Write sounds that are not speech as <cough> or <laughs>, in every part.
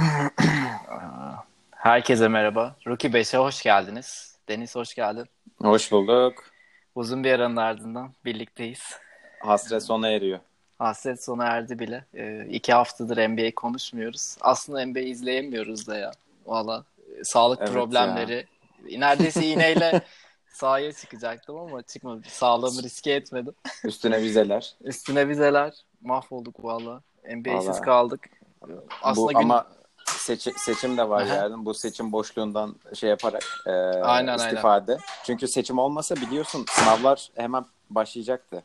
<clears throat> Herkese merhaba. Rookie 5'e hoş geldiniz. Deniz hoş geldin. Hoş bulduk. Uzun bir aranın ardından birlikteyiz. Hasret sona eriyor. Hasret sona erdi bile. Ee, iki haftadır NBA konuşmuyoruz. Aslında NBA izleyemiyoruz da ya. Valla e, sağlık Evet problemleri. Neredeyse iğneyle <laughs> sahaya çıkacaktım ama çıkmadı. Sağlığımı riske etmedim. Üstüne vizeler. <laughs> Üstüne vizeler. Mahvolduk valla. NBA'siz kaldık. Aslında Bu gün... ama seçi- seçim de var yani. Bu seçim boşluğundan şey yaparak e, Aynen, istifade. Çünkü seçim olmasa biliyorsun sınavlar hemen başlayacaktı.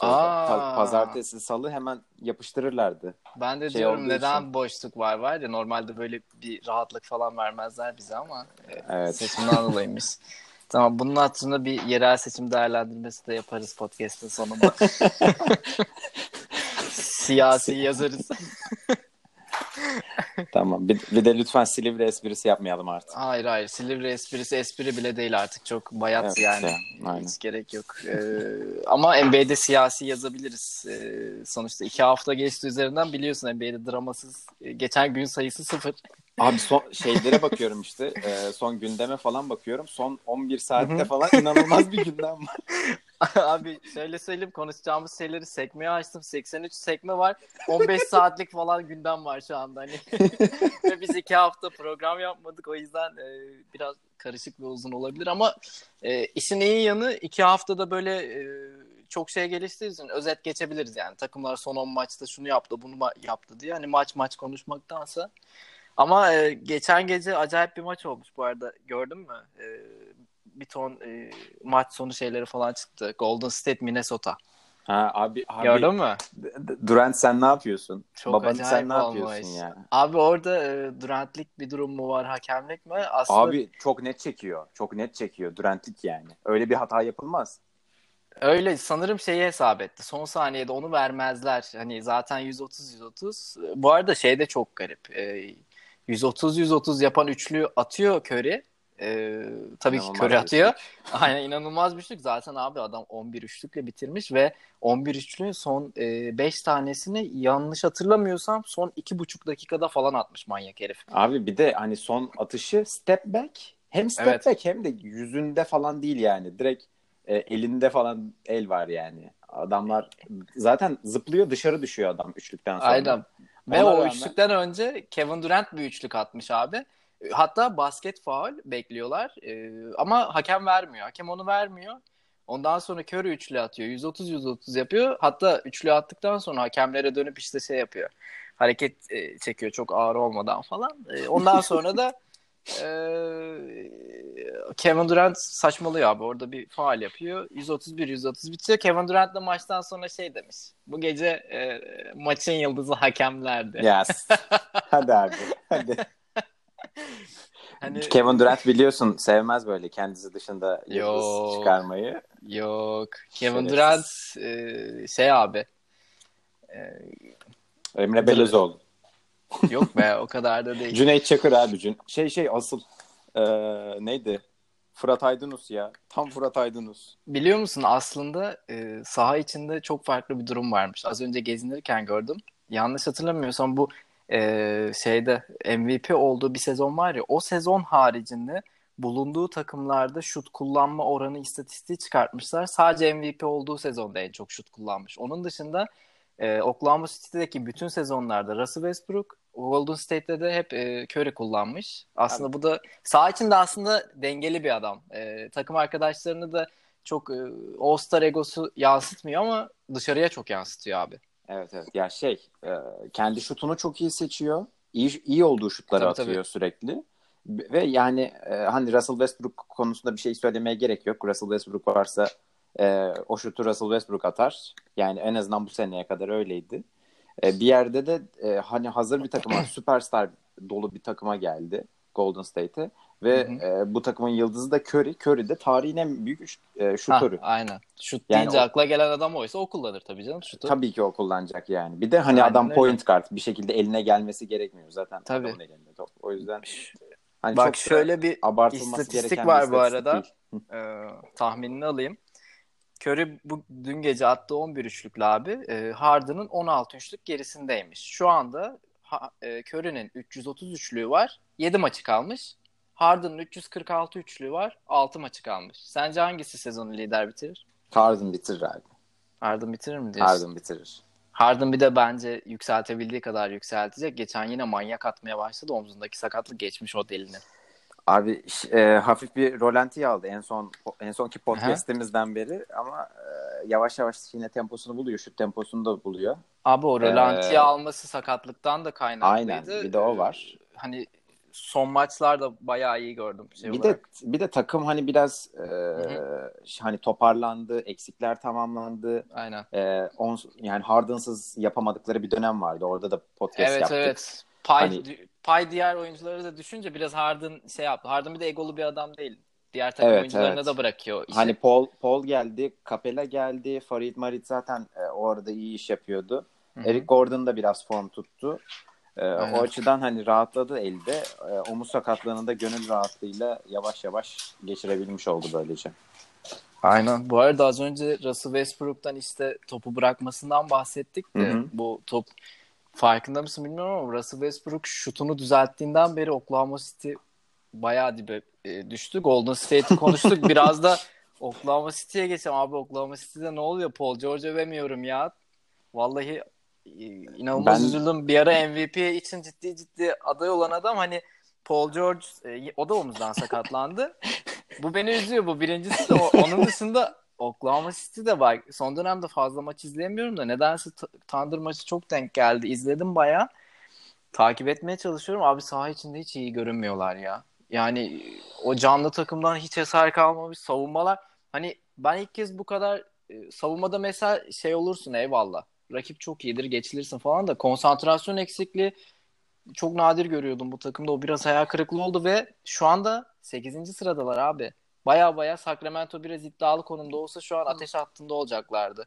Şeyde, Aa. pa- pazartesi, salı hemen yapıştırırlardı. Ben de şey diyorum neden için. boşluk var var ya normalde böyle bir rahatlık falan vermezler bize ama e, Evet. seçimden <laughs> dolayıymış. Tamam bunun altında bir yerel seçim değerlendirmesi de yaparız podcast'ın sonunda. <laughs> Siyasi yazarız. <laughs> Tamam. Bir, bir de lütfen Silivri esprisi yapmayalım artık. hayır hayır Silivri esprisi espri bile değil artık çok bayat Evet, yani. ya, aynen. Hiç gerek yok. Ee, ama NBA'de siyasi yazabiliriz. Ee, sonuçta iki hafta geçti üzerinden biliyorsun NBA'de dramasız e, geçen gün sayısı sıfır. Abi son şeylere bakıyorum işte. e, son gündeme falan bakıyorum. Son 11 saatte falan inanılmaz bir gündem var. <laughs> Abi şöyle söyleyeyim konuşacağımız şeyleri sekmeye açtım. 83 sekme var. 15 saatlik falan gündem var şu anda. Hani. <laughs> ve biz iki hafta program yapmadık. O yüzden e, biraz karışık ve uzun olabilir ama e, işin iyi yanı iki haftada böyle e, çok şey geliştiği için özet geçebiliriz yani. Takımlar son 10 maçta şunu yaptı bunu ma- yaptı diye. Hani maç maç konuşmaktansa. Ama e, geçen gece acayip bir maç olmuş bu arada. Gördün mü? E, bir ton e, maç sonu şeyleri falan çıktı. Golden State Minnesota. Ha abi, abi Gördün mü? Durant sen ne yapıyorsun? Çok Baban acayip sen ne yapıyorsun ya? Abi orada e, Durant'lik bir durum mu var, hakemlik mi? Aslında Abi çok net çekiyor. Çok net çekiyor. Durant'lik yani. Öyle bir hata yapılmaz. öyle sanırım şeyi hesap etti. Son saniyede onu vermezler. Hani zaten 130-130. Bu arada şey de çok garip. E, 130-130 yapan üçlü atıyor Curry. E, tabii ki İnanılmaz Curry bir atıyor. üçlük. <laughs> Aynen inanılmaz bir üçlük. Zaten abi adam 11 üçlükle bitirmiş ve 11 üçlüğün son 5 tanesini yanlış hatırlamıyorsam son 2,5 dakikada falan atmış manyak herif. Abi bir de hani son atışı step back. Hem step Evet. back hem de yüzünde falan değil yani. Direkt e, elinde falan el var yani. Adamlar zaten zıplıyor dışarı düşüyor adam üçlükten sonra. Aynen. Ve Ona o rağmen- üçlükten önce Kevin Durant bir üçlük atmış abi. Hatta basket faul bekliyorlar. Ee, ama hakem vermiyor. Hakem onu vermiyor. Ondan sonra Curry üçlü atıyor. 130-130 yapıyor. Hatta üçlü attıktan sonra hakemlere dönüp işte şey yapıyor. Hareket e, çekiyor çok ağır olmadan falan. E, ondan sonra da <laughs> e, Kevin Durant saçmalıyor abi. Orada bir faal yapıyor. 131-130 bitiyor. Kevin Durant da maçtan sonra şey demiş. Bu gece e, maçın yıldızı hakemlerdi. Yes. <laughs> Hadi abi. Hadi. <laughs> Hani Kevin Durant biliyorsun sevmez böyle kendisi dışında yıldız Yok. çıkarmayı. yok. Kevin Şerefsiz. Durant e, şey abi. E, Emre Belözoğlu. Yok be o kadar da değil. Cüneyt Çakır abi. Cün şey şey asıl e, neydi? Fırat Aydınus ya. Tam Fırat Aydınus. Biliyor musun aslında e, saha içinde çok farklı bir durum varmış. Az önce gezinirken gördüm. Yanlış hatırlamıyorsam bu e, şeyde MVP olduğu bir sezon var ya o sezon haricinde bulunduğu takımlarda şut kullanma oranı istatistiği çıkartmışlar. Sadece MVP olduğu sezonda en çok şut kullanmış. Onun dışında e, Oklahoma City'deki bütün sezonlarda Russell Westbrook, Golden State'te de hep e, Curry kullanmış. Aslında bu da saha içinde aslında dengeli bir adam. E, takım arkadaşlarını da çok e, All-Star egosu yansıtmıyor ama dışarıya çok yansıtıyor abi. Evet evet. Ya şey e, kendi şutunu çok iyi seçiyor. İyi, iyi olduğu şutları Tabii, atıyor tabii. sürekli. Ve yani e, hani Russell Westbrook konusunda bir şey söylemeye gerek yok. Russell Westbrook varsa e, o şutu Russell Westbrook atar. Yani en azından bu seneye kadar öyleydi. E, bir yerde de e, hani hazır bir takıma <clears throat> süperstar dolu bir takıma geldi Golden State'e ve Hı hı. e, bu takımın yıldızı da Curry. Curry de tarihin en büyük e, Ha, şutörü. aynen. Şut Yani deyince o- akla gelen adam oysa o kullanır tabii canım şutu. Tabii ki o kullanacak yani. Bir de hani Aynen adam öyle. point guard bir şekilde eline gelmesi gerekmiyor zaten Tabii. elinde top. O yüzden hani Bak çok şöyle bir abartılması istatistik gereken var bir bu istatistik arada. değil. <laughs> Ee, tahminini alayım. Curry bu dün gece attığı 11 üçlükle abi e, Harden'ın 16 üçlük gerisindeymiş. Şu anda Ha, e, Curry'nin 330 üçlüğü var. 7 maçı kalmış. Harden'ın 346 üçlüğü var. 6 maçı kalmış. Sence hangisi sezonu lider bitirir? Harden bitirir abi. Harden bitirir mi diyorsun? Harden bitirir. Harden bir de bence yükseltebildiği kadar yükseltecek. Geçen yine manyak atmaya başladı. Omzundaki sakatlık geçmiş o delinin. Abi e, hafif bir rolanti aldı en son en sonki podcast'imizden beri ama e, yavaş yavaş yine temposunu buluyor. Şut temposunu da buluyor. Abi o rolantiyi ee, alması sakatlıktan da kaynaklıydı. Aynen. Bir de o var. Hani son maçlarda bayağı iyi gördüm. Şey bir olarak. de bir de takım hani biraz e, hani toparlandı, eksikler tamamlandı. Aynen. E, on, yani Harden'sız yapamadıkları bir dönem vardı. Orada da podcast evet, yaptık. Evet evet. Pay, hani... pay diğer oyuncuları da düşünce biraz Harden şey yaptı. Harden bir de egolu bir adam değil. Diğer takım evet, oyuncularına evet. da bırakıyor. Işi. Hani Paul Paul geldi, Capela geldi, Farid Marit zaten e, o arada iyi iş yapıyordu. Hı-hı. Eric Gordon da biraz form tuttu. E, o açıdan hani rahatladı elde. E, omuz sakatlığını da gönül rahatlığıyla yavaş yavaş geçirebilmiş oldu böylece. Aynen. Bu arada az önce Russell Westbrook'tan işte topu bırakmasından bahsettik de Hı-hı. bu top farkında mısın bilmiyorum ama Russell Westbrook şutunu düzelttiğinden beri Oklahoma City bayağı dibe e, düştü. Golden State'i konuştuk. <laughs> Biraz da Oklahoma City'ye geçelim. Abi Oklahoma City'de ne oluyor? Paul George övemiyorum ya. Vallahi e, inanılmaz ben... üzüldüm. Bir ara MVP için ciddi ciddi aday olan adam hani Paul George e, o da omuzdan sakatlandı. bu beni üzüyor. Bu birincisi de onun dışında Oklahoma City de var. Son dönemde fazla maç izleyemiyorum da nedense Thunder maçı çok denk geldi. İzledim baya. Takip etmeye çalışıyorum. Abi saha içinde hiç iyi görünmüyorlar ya. Yani o canlı takımdan hiç eser kalmamış. Savunmalar hani ben ilk kez bu kadar e, savunmada mesela şey olursun eyvallah. Rakip çok iyidir geçilirsin falan da konsantrasyon eksikliği çok nadir görüyordum bu takımda. O biraz hayal kırıklığı oldu ve şu anda 8. sıradalar abi. Baya baya Sacramento biraz iddialı konumda olsa şu an ateş hattında olacaklardı.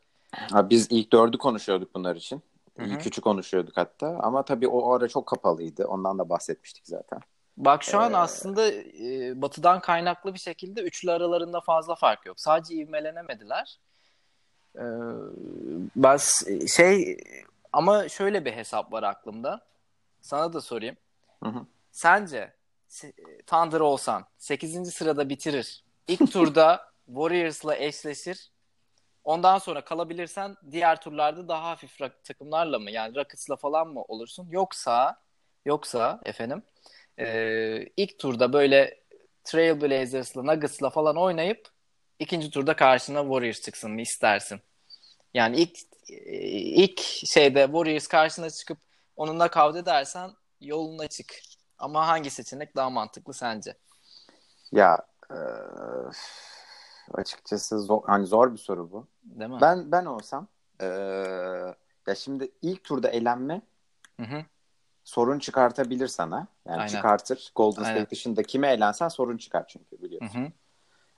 Ha, biz ilk dördü konuşuyorduk bunlar için. Hı-hı. İlk üçü konuşuyorduk hatta. Ama tabii o ara çok kapalıydı. Ondan da bahsetmiştik zaten. Bak şu an ee... aslında e, batıdan kaynaklı bir şekilde üçlü aralarında fazla fark yok. Sadece ivmelenemediler. Ee, ben şey ama şöyle bir hesap var aklımda. Sana da sorayım. Hı hı. Sence Thunder olsan 8. sırada bitirir. İlk turda Warriors'la eşleşir. Ondan sonra kalabilirsen diğer turlarda daha hafif takımlarla mı yani Rockets'la falan mı olursun? Yoksa yoksa efendim e, ilk turda böyle Trailblazers'la Nuggets'la falan oynayıp ikinci turda karşına Warriors çıksın mı istersin? Yani ilk ilk şeyde Warriors karşına çıkıp onunla kavga edersen yolun açık. Ama hangi seçenek daha mantıklı sence? Ya e, açıkçası zor, hani zor bir soru bu. Değil mi? Ben ben olsam e, ya şimdi ilk turda elenme hı hı. sorun çıkartabilir sana. Yani Aynen. çıkartır. Golden Aynen. State dışında kime elensen sorun çıkar çünkü biliyorsun. Hı hı.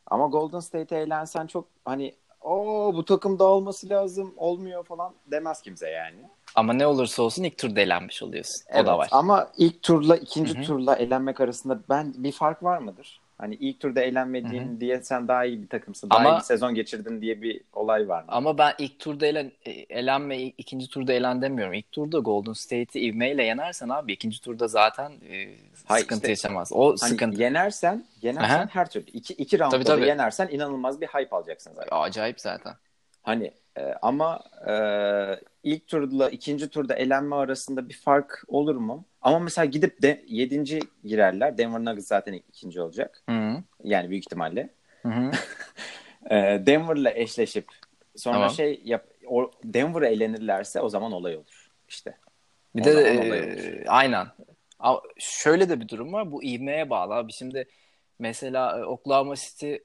Ama Golden State'e elensen çok hani o bu takım dağılması lazım olmuyor falan demez kimse yani. Ama ne olursa olsun ilk turda elenmiş oluyorsun. Evet, o da var. Ama ilk turla ikinci Hı-hı. turla elenmek arasında ben bir fark var mıdır? Hani ilk turda eğlenmediğin Hı-hı. diye sen daha iyi bir takımsın. Daha ama, iyi bir sezon geçirdin diye bir olay var? Ama ben ilk turda elen, e, elenme, ikinci turda elen demiyorum. İlk turda Golden State'i ivmeyle yenersen abi ikinci turda zaten e, Hayır, sıkıntı işte, yaşamaz. O hani sıkıntı. Yenersen, yenersen Aha. her türlü. İki, iki roundda tabii, tabii. yenersen inanılmaz bir hype alacaksın zaten. Acayip zaten. Hani e, ama e, ilk turla ikinci turda elenme arasında bir fark olur mu? Ama mesela gidip de yedinci girerler. Denver Nuggets zaten ikinci olacak. Hı-hı. Yani büyük ihtimalle. <laughs> e, Denver'la eşleşip sonra tamam. şey yap Denver'a elenirlerse o zaman olay olur. İşte. Bir o de e, aynen. Şöyle de bir durum var. Bu ivmeye bağlı abi. Şimdi mesela e, Oklahoma City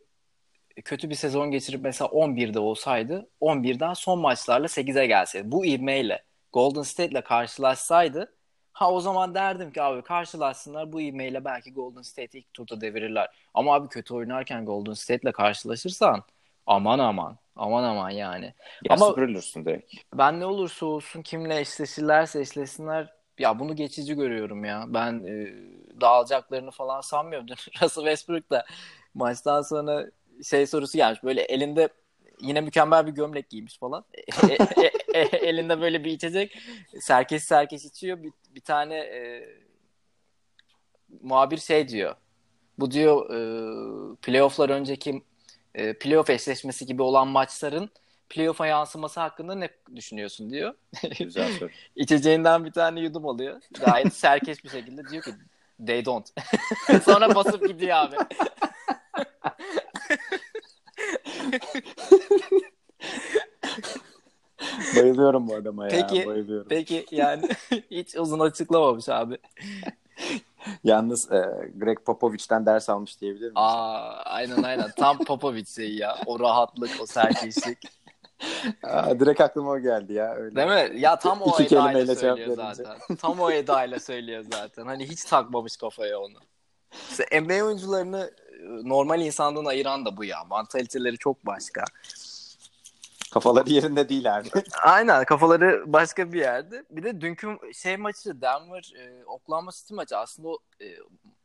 kötü bir sezon geçirip mesela 11'de olsaydı 11'den son maçlarla 8'e gelseydi. Bu ivmeyle Golden State'le karşılaşsaydı ha o zaman derdim ki abi karşılaşsınlar bu ivmeyle belki Golden State'i ilk turda devirirler. Ama abi kötü oynarken Golden State'le karşılaşırsan aman aman aman aman yani. Ya Ama süpürülürsün direkt. Ben ne olursa olsun kimle eşleşirlerse eşleşsinler ya bunu geçici görüyorum ya. Ben e, dağılacaklarını falan sanmıyorum. <laughs> Russell Westbrook da maçtan sonra şey sorusu gelmiş. Böyle elinde yine mükemmel bir gömlek giymiş falan. E, e, e, elinde böyle bir içecek. Serkeş serkeş içiyor. Bir, bir tane e, muhabir şey diyor. Bu diyor e, playofflar önceki e, playoff eşleşmesi gibi olan maçların playoff'a yansıması hakkında ne düşünüyorsun diyor. Güzel soru. <laughs> İçeceğinden bir tane yudum alıyor. Gayet serkeş bir şekilde diyor ki they don't. <laughs> Sonra basıp gidiyor abi. <laughs> Bayılıyorum bu adama ya. Peki, Bayılıyorum. Peki yani <laughs> hiç uzun açıklamamış abi. <laughs> Yalnız e, Greg Popovich'ten ders almış diyebilir miyim? Aa, aynen aynen. Tam Popovic şeyi ya. O rahatlık, o serkeşlik. Aa, direkt aklıma o geldi ya. Öyle. Değil mi? Ya tam o İki edayla söylüyor zaten. Tam o edayla söylüyor zaten. Hani hiç takmamış kafaya onu. İşte NBA oyuncularını normal insandan ayıran da bu ya. Mantaliteleri çok başka. Kafaları yerinde değil abi. <laughs> Aynen kafaları başka bir yerde. Bir de dünkü şey maçı Denver e, Oklahoma City maçı aslında e,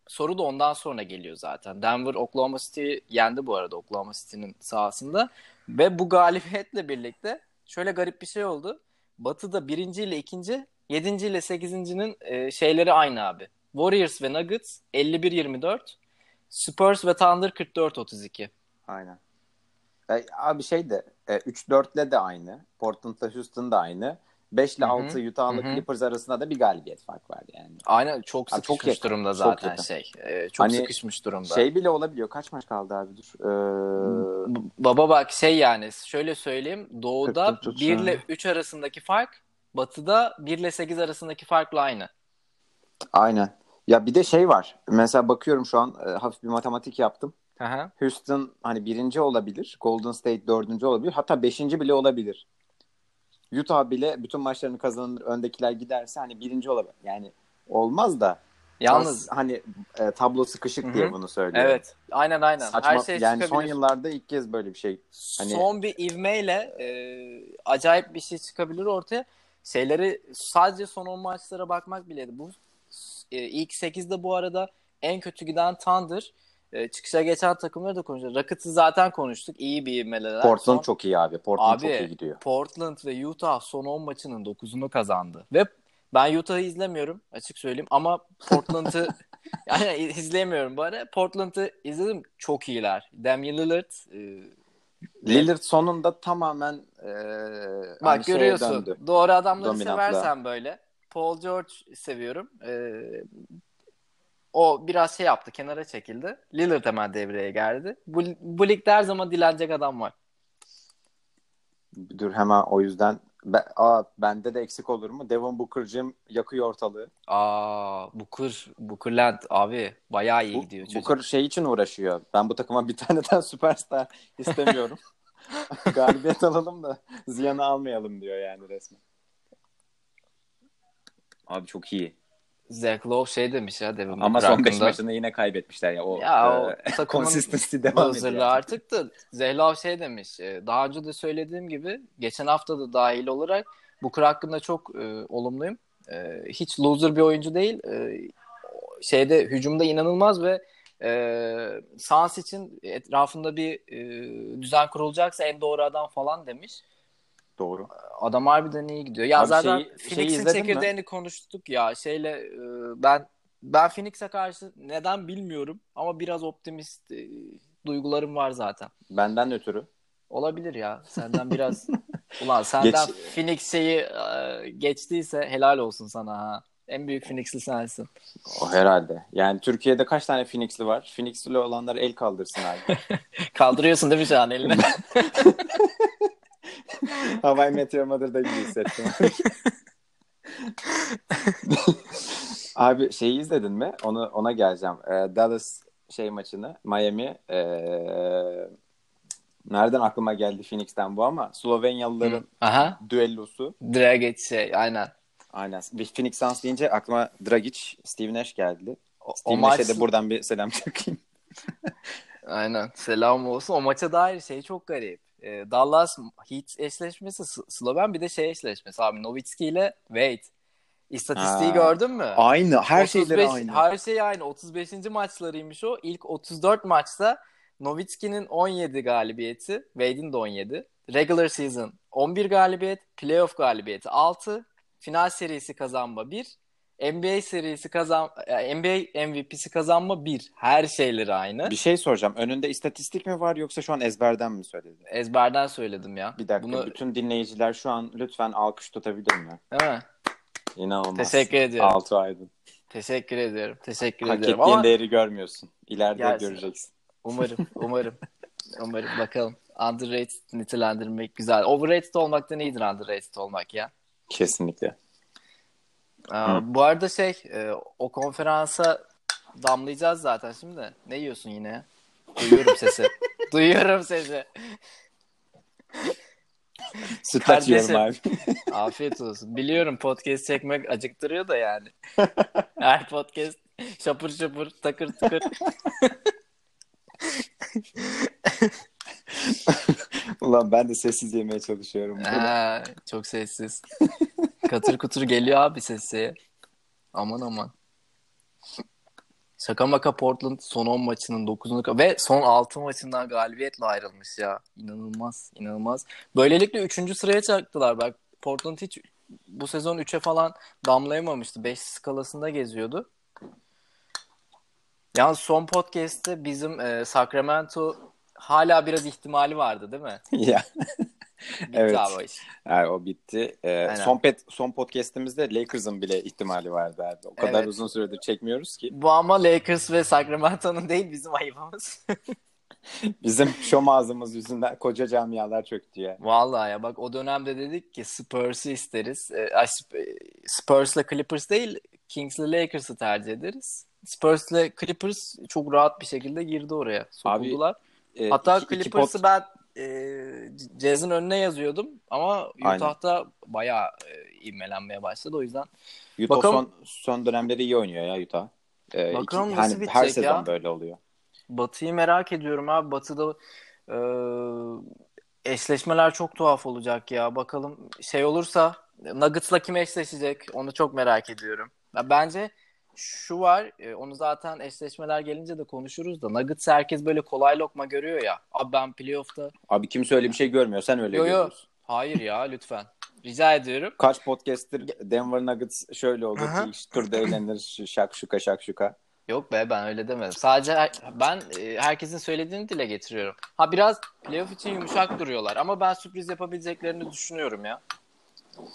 soru da ondan sonra geliyor zaten. Denver Oklahoma City yendi bu arada Oklahoma City'nin sahasında ve bu galibiyetle birlikte şöyle garip bir şey oldu. Batı'da birinci ile ikinci, yedinci ile sekizincinin e, şeyleri aynı abi. Warriors ve Nuggets 51-24, Spurs ve Thunder 44-32. Aynen. E, abi şey de e, 3-4'le de aynı. Portland'la Houston da aynı. 5 ile Hı hı. 6 Utah'la. Clippers arasında da bir galibiyet fark var yani. Aynen çok Abi çok sıkışmış yakın, durumda çok zaten yakın. şey. E, çok Hani sıkışmış durumda. Şey bile olabiliyor. Kaç maç kaldı abi dur. Ee, Baba bak şey yani şöyle söyleyeyim. Doğuda Kırk dört 1 otuz ile 3 arasındaki fark Batı'da 1 ile 8 arasındaki farkla aynı. aynen. Ya bir de şey var. Mesela bakıyorum şu an e, hafif bir matematik yaptım. Aha. Houston hani birinci olabilir. Golden State dördüncü olabilir. Hatta beşinci bile olabilir. Utah bile bütün maçlarını kazanır. Öndekiler giderse hani birinci olabilir. Yani olmaz da Yalnız az hani e, tablo sıkışık Hı hı. diye bunu söylüyorum. evet. Aynen aynen. Saçma, Her şey yani son yıllarda ilk kez böyle bir şey. Hani- Son bir ivmeyle e, acayip bir şey çıkabilir ortaya. Şeyleri sadece son 10 maçlara bakmak bile bu e, ilk 8'de bu arada en kötü giden Thunder. E, çıkışa geçen takımları da konuşacağız. Rockets'ı zaten konuştuk. İyi bir ivmeleler. Portland Son- çok iyi abi. Portland Abi çok iyi gidiyor. Portland ve Utah son 10 maçının 9'unu kazandı. Ve ben Utah'ı izlemiyorum açık söyleyeyim ama Portland'ı <laughs> yani izleyemiyorum bu ara. Portland'ı izledim çok iyiler. Damian Lillard e, Lillard sonunda tamamen e, bak hani görüyorsun döndü. doğru adamları Dominantlığa. seversen böyle. Paul George seviyorum. E, o biraz şey yaptı kenara çekildi. Lillard hemen devreye geldi. Bu, bu ligde her zaman dilenecek adam var. Dur hemen o yüzden ben, aa, bende de eksik olur mu? Devon Booker'cığım yakıyor ortalığı. Aa Booker, Bookerland abi bayağı iyi Bu, gidiyor çocuk. Booker şey için uğraşıyor. Ben bu takıma bir tane daha süperstar istemiyorum. <laughs> Galibiyet alalım da ziyanı almayalım diyor yani resmen. Abi çok iyi. Zach Lowe şey demiş ya Devin Ama Booker son 5 hakkında. maçında yine kaybetmişler ya. O, Ya o e, <laughs> consistency devam ediyor. artık da Zach Lowe şey demiş. e, Daha önce de söylediğim gibi geçen hafta da dahil olarak Booker hakkında çok e, olumluyum. E, hiç loser bir oyuncu değil. E, şeyde hücumda inanılmaz ve e, Suns için etrafında bir e, düzen kurulacaksa en doğru adam falan demiş. Doğru. Adam harbiden iyi gidiyor. Ya Abi zaten şeyi- şeyi Phoenix'in mi? çekirdeğini konuştuk ya. Şeyle e, ben ben Phoenix'e karşı neden bilmiyorum ama biraz optimist e, duygularım var zaten. Benden ötürü. Olabilir ya. Senden biraz <laughs> ulan senden Geç- Phoenix şeyi e, geçtiyse helal olsun sana ha. En büyük Phoenix'li sensin. O herhalde. Yani Türkiye'de kaç tane Phoenix'li var? Phoenix'li olanlar el kaldırsın abi. <laughs> Kaldırıyorsun değil mi şu an elini? <laughs> Hawaii Meteor Mother'da gibi hissettim. <laughs> Abi şeyi izledin mi? Onu ona geleceğim. Ee, Dallas şey maçını Miami ee, nereden aklıma geldi Phoenix'ten bu ama Slovenyalıların Aha. düellosu. Dragic şey aynen. Aynen. Bir Phoenix Suns deyince aklıma Dragic, Steve Nash geldi. O, Steve o maç Nash'e de buradan bir selam <laughs> çakayım. Aynen. Selam olsun. O maça dair şey çok garip. Ee, Dallas Heat eşleşmesi Sloven bir de şey eşleşmesi abi Nowitzki ile Wade. İstatistiği Ha. gördün mü? Aynı. Her 35 şeyleri aynı. Her şey aynı. 35. maçlarıymış o. İlk 34 maçta Nowitzki'nin 17 galibiyeti, Wade'in de 17. Regular season 11 galibiyet, playoff galibiyeti 6, final serisi kazanma 1, NBA serisi kazan NBA MVP'si kazanma 1. Her şeyleri aynı. Bir şey soracağım. Önünde istatistik mi var yoksa şu an ezberden mi söyledin? Ezberden söyledim ya. Bir dakika. Bunu... Bütün dinleyiciler şu an lütfen alkış tutabilir mi? Değil mi? İnanılmaz. Teşekkür ediyorum. Altı aydın. Teşekkür ediyorum. Teşekkür Hak ediyorum. ettiğin Ama değeri görmüyorsun. İleride Gelsin. göreceksin. umarım, <laughs> umarım. umarım bakalım. Underrated nitelendirmek güzel. Overrated olmaktan iyidir underrated olmak ya. Kesinlikle. Aa, bu arada şey e, o konferansa damlayacağız zaten şimdi. Ne yiyorsun yine? Duyuyorum sesi. <laughs> Duyuyorum sesi. Sütlaç yiyorum abi. <laughs> Afiyet olsun. Biliyorum podcast çekmek acıktırıyor da yani. <laughs> Her podcast şapır şapır takır tıkır. Ulan ben de sessiz yemeye çalışıyorum. Ha, çok sessiz. Katır kutur geliyor abi sesi. Aman aman. Şaka maka Portland son 10 maçının 9'unu ve son 6 maçından galibiyetle ayrılmış ya. İnanılmaz, inanılmaz. Böylelikle 3. sıraya çaktılar. Bak Portland hiç bu sezon 3'e falan damlayamamıştı. 5 skalasında geziyordu. Yalnız son podcast'te bizim e, Sacramento hala biraz ihtimali vardı değil mi? <laughs> ya. Bitti Evet. abi o iş. Yani o bitti. Ee, Aynen. son pet, son podcast'imizde Lakers'ın bile ihtimali vardı abi. O kadar Evet. uzun süredir çekmiyoruz ki. Bu ama Lakers ve Sacramento'nun değil bizim ayıbımız. <laughs> Bizim şom ağzımız yüzünden koca camialar çöktü ya. Vallahi ya bak o dönemde dedik ki Spurs'ı isteriz. E, ay, Sp- Spurs'la Clippers değil Kings'le Lakers'ı tercih ederiz. Spurs'la Clippers çok rahat bir şekilde girdi oraya. Sokuldular. Ee, Hatta iki- iki Clippers'ı pod- ben e, Jazz'in önüne yazıyordum ama Aynen. Utah'ta bayağı e, ivmelenmeye başladı. O yüzden Utah Bakalım- son, son dönemleri iyi oynuyor ya Utah. Ee, Bakalım iki- nasıl hani bitecek her sezon ya? böyle oluyor. Batı'yı merak ediyorum abi. Batı'da e, eşleşmeler çok tuhaf olacak ya. Bakalım şey olursa Nuggets'la kim eşleşecek? Onu çok merak ediyorum. Ya bence şu var, e, onu zaten eşleşmeler gelince de konuşuruz da Nuggets herkes böyle kolay lokma görüyor ya. Abi ben playoff'ta Abi kimse öyle bir şey görmüyor. Sen öyle Yo, yo. görüyorsun. hayır ya lütfen. Rica ediyorum. Kaç podcast'tir Denver Nuggets şöyle olur. Aha. ilk turda eğlenir ş- şakşuka şakşuka. Yok be ben öyle demedim. Sadece her- ben e, herkesin söylediğini dile getiriyorum. Ha biraz playoff için yumuşak duruyorlar ama ben sürpriz yapabileceklerini düşünüyorum ya.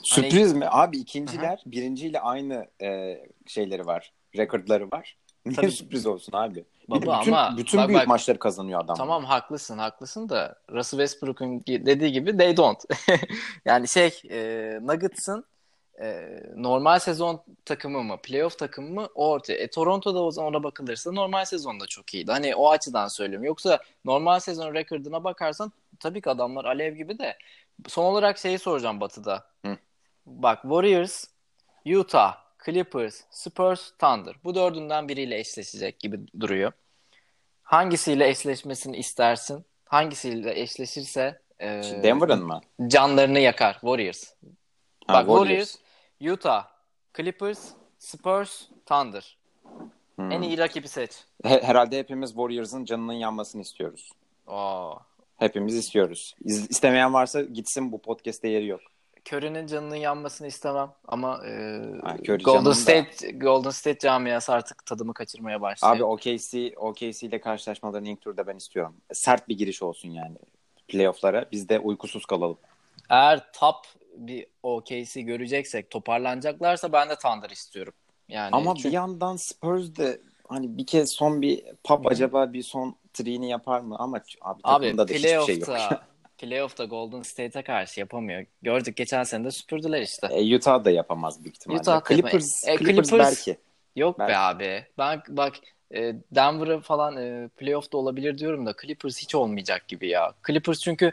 Sürpriz mi? Abi ikinciler birinciyle aynı e, şeyleri var. Rekordları var. <laughs> Niye Tabii. sürpriz olsun abi? Baba bütün, ama bütün bak büyük bak- maçları kazanıyor adam. Tamam haklısın haklısın da Russell Westbrook'un dediği gibi they don't. <laughs> yani şey e, Nuggets'ın e, normal sezon takımı mı playoff takımı mı o ortaya. E, Toronto'da o zaman ona bakılırsa normal sezonda çok iyiydi. Hani o açıdan söylüyorum. Yoksa normal sezon rekorduna bakarsan tabii ki adamlar alev gibi de. Son olarak şeyi soracağım Batı'da. Hı. Bak Warriors, Utah, Clippers, Spurs, Thunder. Bu dördünden biriyle eşleşecek gibi duruyor. Hangisiyle eşleşmesini istersin? Hangisiyle eşleşirse e, Denver'ın mı? canlarını yakar Warriors. Ha, Bak Warriors, Utah, Clippers, Spurs, Thunder. Hmm. En iyi rakibi seç. He- herhalde hepimiz Warriors'ın canının yanmasını istiyoruz. Oo. Hepimiz istiyoruz. İz- istemeyen varsa gitsin bu podcast'te yeri yok. Curry'nin canının yanmasını istemem ama e, Ha, Golden da- State Golden State camiası artık tadımı kaçırmaya başlıyor. Abi OKC, OKC ile karşılaşmalarını ilk turda ben istiyorum. Sert bir giriş olsun yani playoff'lara. Biz de uykusuz kalalım. Eğer top bir OKC göreceksek toparlanacaklarsa ben de Thunder istiyorum. Yani Ama çünkü- bir yandan Spurs de hani bir kez son bir pop acaba bir son triğini yapar mı? Ama abi Abi takımda da hiçbir şey yok. <laughs> playoff'ta Golden State'e karşı yapamıyor. Gördük geçen sene de süpürdüler işte. E, Utah da yapamaz büyük ihtimalle. Utah Clippers. E, Clippers, Clippers- belki. Yok Belki. be abi. Ben bak e, Denver'ı falan e, playoff'ta olabilir diyorum da Clippers hiç olmayacak gibi ya. Clippers çünkü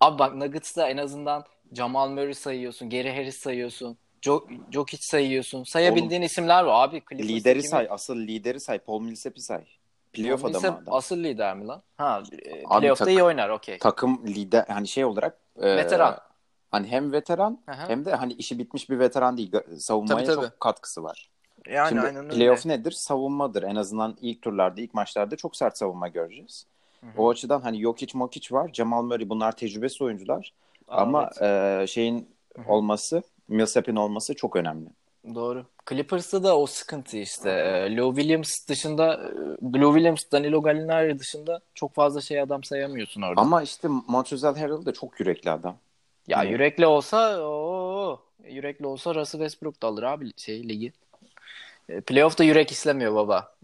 abi bak Nuggets'ta en azından Jamal Murray sayıyorsun, Gary Harris sayıyorsun, Jo Jokic sayıyorsun. Sayabildiğin isimler var abi. Clippers'ta Lideri kimi- say, asıl lideri say. Paul Millsap'i say. Playoff Paul adamı Millsap adam. asıl lider mi lan? Ha, e, playoff'ta tak- iyi oynar okey. Takım lider hani şey olarak e, Veteran. Hani hem veteran Hı hı. hem de hani işi bitmiş bir veteran değil. Savunmaya Tabii, tabii. çok katkısı var. Yani Şimdi aynen öyle. playoff nedir? Savunmadır. En azından ilk turlarda, ilk maçlarda çok sert savunma göreceğiz. Hı-hı. O açıdan hani Jokic, Mokic var. Jamal Murray bunlar tecrübesiz oyuncular. Ama evet. e, şeyin Hı-hı. olması, Millsap'in olması çok önemli. Doğru. Clippers'ta da o sıkıntı işte. Lou Williams dışında Lou Williams, Danilo Gallinari dışında çok fazla şey adam sayamıyorsun orada. Ama işte Montrezl Harrell da çok yürekli adam. Ya Hani- yürekli olsa o yürekli olsa Russell Westbrook da alır abi şey ligi. Playoff'ta yürek istemiyor baba.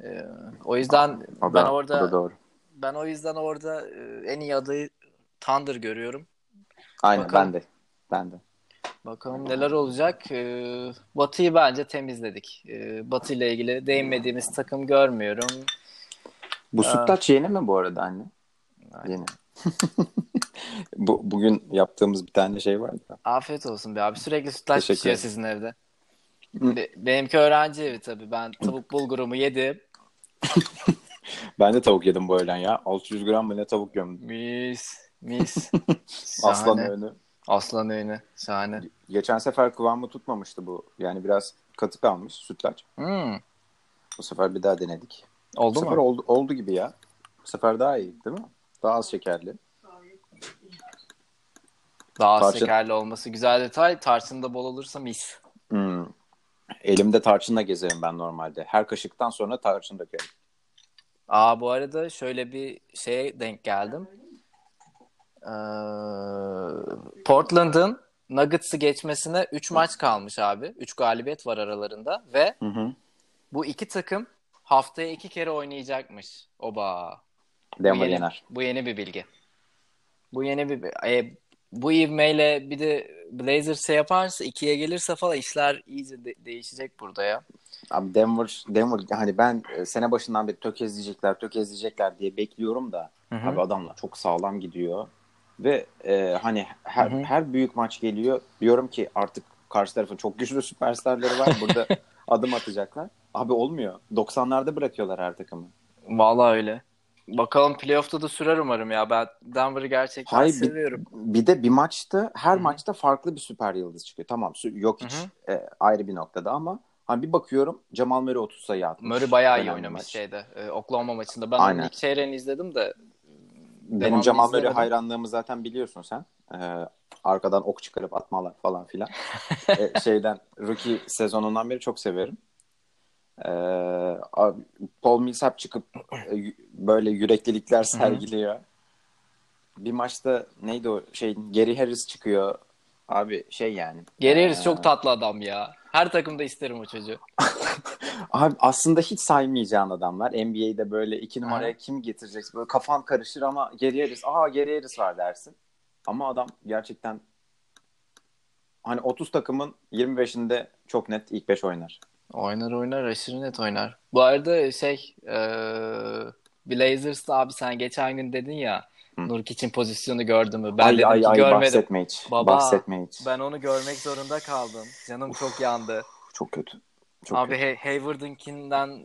O yüzden O da, ben o orada da doğru. ben o yüzden orada en iyi adayı Thunder görüyorum. Aynen Bakalım. ben de. Ben de. Bakalım neler olacak. E, Batı'yı bence temizledik. E, Batı ile ilgili değinmediğimiz takım görmüyorum. Bu Aa. sütlaç yeni mi bu arada anne? Yeni. <laughs> bu, bugün yaptığımız bir tane şey vardı. Afiyet olsun be abi. Sürekli sütlaç Teşekkür pişiyor sizin evde. Be- benimki öğrenci evi tabii. Ben tavuk bulgurumu yedim. <laughs> Ben de tavuk yedim bu öğlen ya. 600 gram mı ne tavuk gömdüm. Mis. Mis. <laughs> Aslan öğünü. Aslan öğünü. Şahane. Geçen sefer kıvamı tutmamıştı bu. Yani biraz katı kalmış sütlaç. Hmm. Bu sefer bir daha denedik. Oldu bu sefer mu? oldu, oldu gibi ya. Bu sefer daha iyi değil mi? Daha az şekerli. Daha az Tarçın. şekerli olması güzel detay. Tarçın da bol olursa mis. Hmm. Elimde tarçınla gezerim ben normalde. Her kaşıktan sonra tarçın dökerim. Aa bu arada şöyle bir şeye denk geldim. Ee, Portland'ın Nuggets'ı geçmesine 3 maç kalmış abi. 3 galibiyet var aralarında ve Hı hı. bu iki takım haftaya iki kere oynayacakmış. Oba. Bu Denver yeni, yener. bu yeni bir bilgi. Bu yeni bir e, bu ivmeyle bir de Blazers şey yaparsa ikiye gelirse falan işler iyice de- değişecek burada ya. Abi Denver, Denver hani ben e, sene başından beri tökezleyecekler, tökezleyecekler diye bekliyorum da Hı hı. abi adamlar çok sağlam gidiyor. Ve e, hani her, Hı hı. her büyük maç geliyor. Diyorum ki artık karşı tarafın çok güçlü süperstarları var. Burada <laughs> adım atacaklar. Abi olmuyor. 90'larda bırakıyorlar her takımı. Vallahi öyle. Bakalım playoff'ta da sürer umarım ya. Ben Denver'ı gerçekten Hayır, bir- seviyorum. Bir de bir maçta her Hı hı. maçta farklı bir süper yıldız çıkıyor. Tamam yok hiç e, ayrı bir noktada ama hani bir bakıyorum Jamal Murray 30 sayı atmış. Murray bayağı iyi oynamış maç. şeyde. E, Oklahoma maçında. Ben Aynen. ilk çeyreğini izledim de Benim Jamal Murray hayranlığımı zaten biliyorsun sen. Ee, arkadan ok çıkarıp atmalar falan filan. Ee, <laughs> şeyden rookie sezonundan beri çok severim. Ee, abi, Paul Millsap çıkıp e, böyle yüreklilikler sergiliyor. Bir maçta neydi o şey Gary Harris çıkıyor. Abi şey yani. Gary Harris Ee, çok tatlı adam ya. Her takımda isterim o çocuğu. <laughs> Abi aslında hiç saymayacağın adamlar. NBA'de böyle iki numaraya Aha. kim getireceksin? Böyle kafan karışır ama Gary Harris, aa Gary Harris var dersin. Ama adam gerçekten hani 30 takımın 25'inde çok net ilk 5 oynar. Oynar oynar aşırı net oynar. Bu arada şey e, Blazers'ta abi sen geçen gün dedin ya. Nurkic'in pozisyonu gördün mü? Ben ay dedim ay ki ay görmedim. bahsetme hiç. Baba, bahsetme hiç. Ben onu görmek zorunda kaldım. Canım çok yandı. Çok kötü. Çok Abi kötü. Hay- Hayward'ınkinden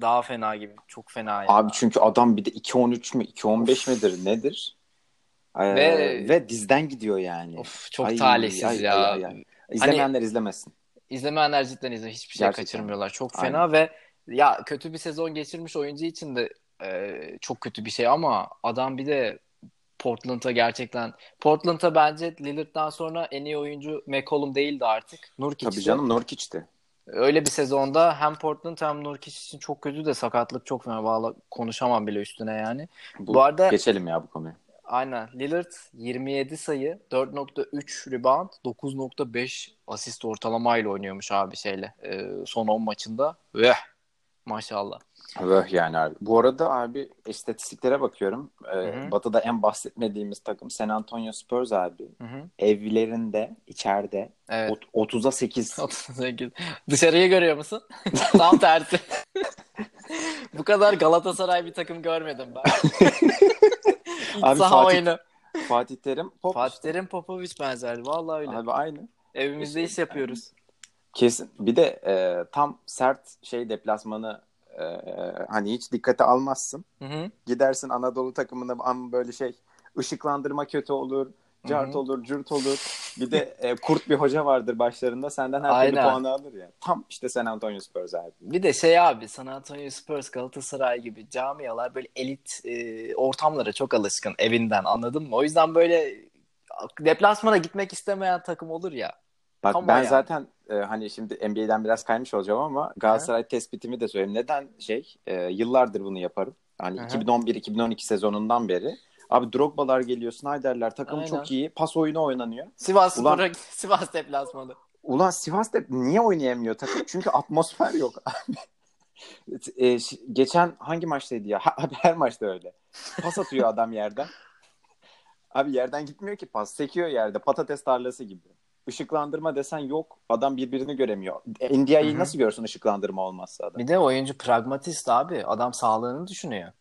daha fena gibi. Çok fena ya. Abi çünkü adam bir de 2.13 mü 2.15 midir nedir? Ee, Ve- ve, dizden gidiyor yani. Of çok Ay, talihsiz ay, ya. ay, ay, ay. İzlemeyenler izlemesin. İzlemeyenler cidden izle. Hiçbir şey Gerçekten. kaçırmıyorlar. Çok Aynen. fena ve ya kötü bir sezon geçirmiş oyuncu için de e, çok kötü bir şey ama adam bir de Portland'a gerçekten Portland'a bence Lillard'dan sonra en iyi oyuncu McCollum değildi artık. Nurkic Tabii canım Nurkic'ti. Öyle bir sezonda hem Portland hem Nurkic için çok kötü de sakatlık çok fena. Valla konuşamam bile üstüne yani. Bu, Bu arada- geçelim ya bu konuyu. Aynen. Lillard 27 sayı, 4.3 rebound, 9.5 asist ortalamayla oynuyormuş abi şeyle. e, son 10 maçında. Veh. Maşallah. Vöh yani abi. Bu arada abi istatistiklere bakıyorum. Ee, hı. Batı'da en bahsetmediğimiz takım San Antonio Spurs abi. Hı hı. Evlerinde, içeride Evet. ot- 30'a 8. 38. Dışarıyı görüyor musun? <laughs> Tam tersi. <laughs> Bu kadar Galatasaray bir takım görmedim ben. <laughs> Abi saha Fatih- oyunu. Fatih Terim Pop. Fatih Terim Popovic benzerdi. Vallahi öyle. Abi aynı. Evimizde iş yapıyoruz. Kesin. Bir de e, tam sert şey deplasmanı e, hani hiç dikkate almazsın. Hı hı. Gidersin Anadolu takımına ama böyle şey ışıklandırma kötü olur. Cart Hı hı. olur, cürt olur. Bir de e, kurt bir hoca vardır başlarında senden her türlü puanı alır ya. Tam işte San Antonio Spurs abi. Bir de şey abi San Antonio Spurs, Galatasaray gibi camialar böyle elit e, ortamlara çok alışkın evinden anladın mı? O yüzden böyle deplasmana gitmek istemeyen takım olur ya. Bak Tam o ben yani. zaten e, hani şimdi NBA'den biraz kaymış olacağım ama Galatasaray tespitimi de söyleyeyim. Neden şey e, yıllardır bunu yaparım. Hani Hı hı. 2011-2012 sezonundan beri. Abi Drogba'lar geliyor, Snyder'ler takım Aynen. çok iyi. Pas oyunu oynanıyor. Sivas Ulan- Spor'a Sivas deplasmanı. Ulan Sivas'ta niye oynayamıyor takım? Çünkü atmosfer yok abi. <laughs> E, geçen hangi maçtaydı ya? Ha- Abi her maçta öyle. Pas atıyor adam yerden. Abi yerden gitmiyor ki pas. Sekiyor yerde. Patates tarlası gibi. Işıklandırma desen yok. Adam birbirini göremiyor. NDI'yi nasıl görsün ışıklandırma olmazsa adam? Bir de oyuncu pragmatist abi. Adam sağlığını düşünüyor.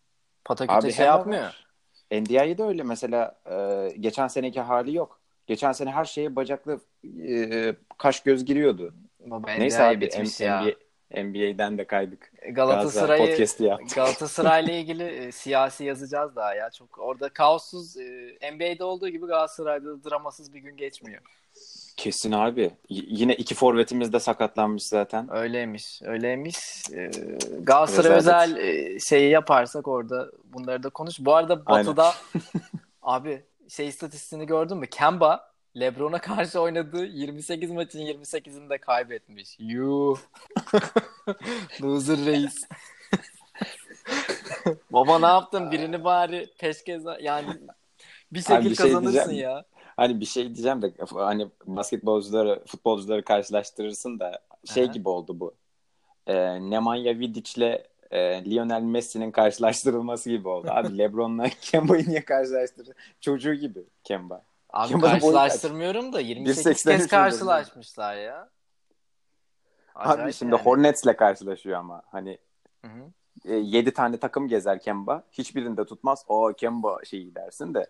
Pataküte şey yapmıyor. var. NDI'yi de öyle mesela e, geçen seneki hali yok. Geçen sene her şeye bacaklı e, kaş göz giriyordu. Baba Neyse abi bitmiş M- ya. NBA, NBA'den de kaydık. Galatasaray Galatasaray'ı. Galatasaray'la <laughs> ilgili e, siyasi yazacağız daha ya. Çok orada kaossuz e, NBA'de olduğu gibi Galatasaray'da da dramasız bir gün geçmiyor. Kesin abi. Y- yine iki forvetimiz de sakatlanmış zaten. Öyleymiş, öyleymiş. E, Galatasaray özel e, şeyi yaparsak orada bunları da konuş. Bu arada Aynen. Batı'da <laughs> abi şey istatistiğini gördün mü? Kemba LeBron'a karşı oynadığı 28 maçın 28'inde kaybetmiş. Yuh. <laughs> Loser reis. <laughs> Baba ne yaptın? Birini bari peşkez yani bir şekilde şey kazanırsın diyeceğim. ya. Hani bir şey diyeceğim de hani basketbolcuları, futbolcuları karşılaştırırsın da şey Aha. gibi oldu bu. Ee, Nemanja Vidic'le e, Lionel Messi'nin karşılaştırılması gibi oldu. Abi <laughs> LeBron'la Kemba'yı niye karşılaştırdın? Çocuğu gibi Kemba. Abi Kemba'nın karşılaştırmıyorum da 28 1.83 kez karşılaşmışlar ya. Abi Acayip şimdi yani. Hornets'le karşılaşıyor ama hani Hı hı. 7 tane takım gezer Kemba. Hiçbirinde tutmaz. O Kemba şeyi dersin de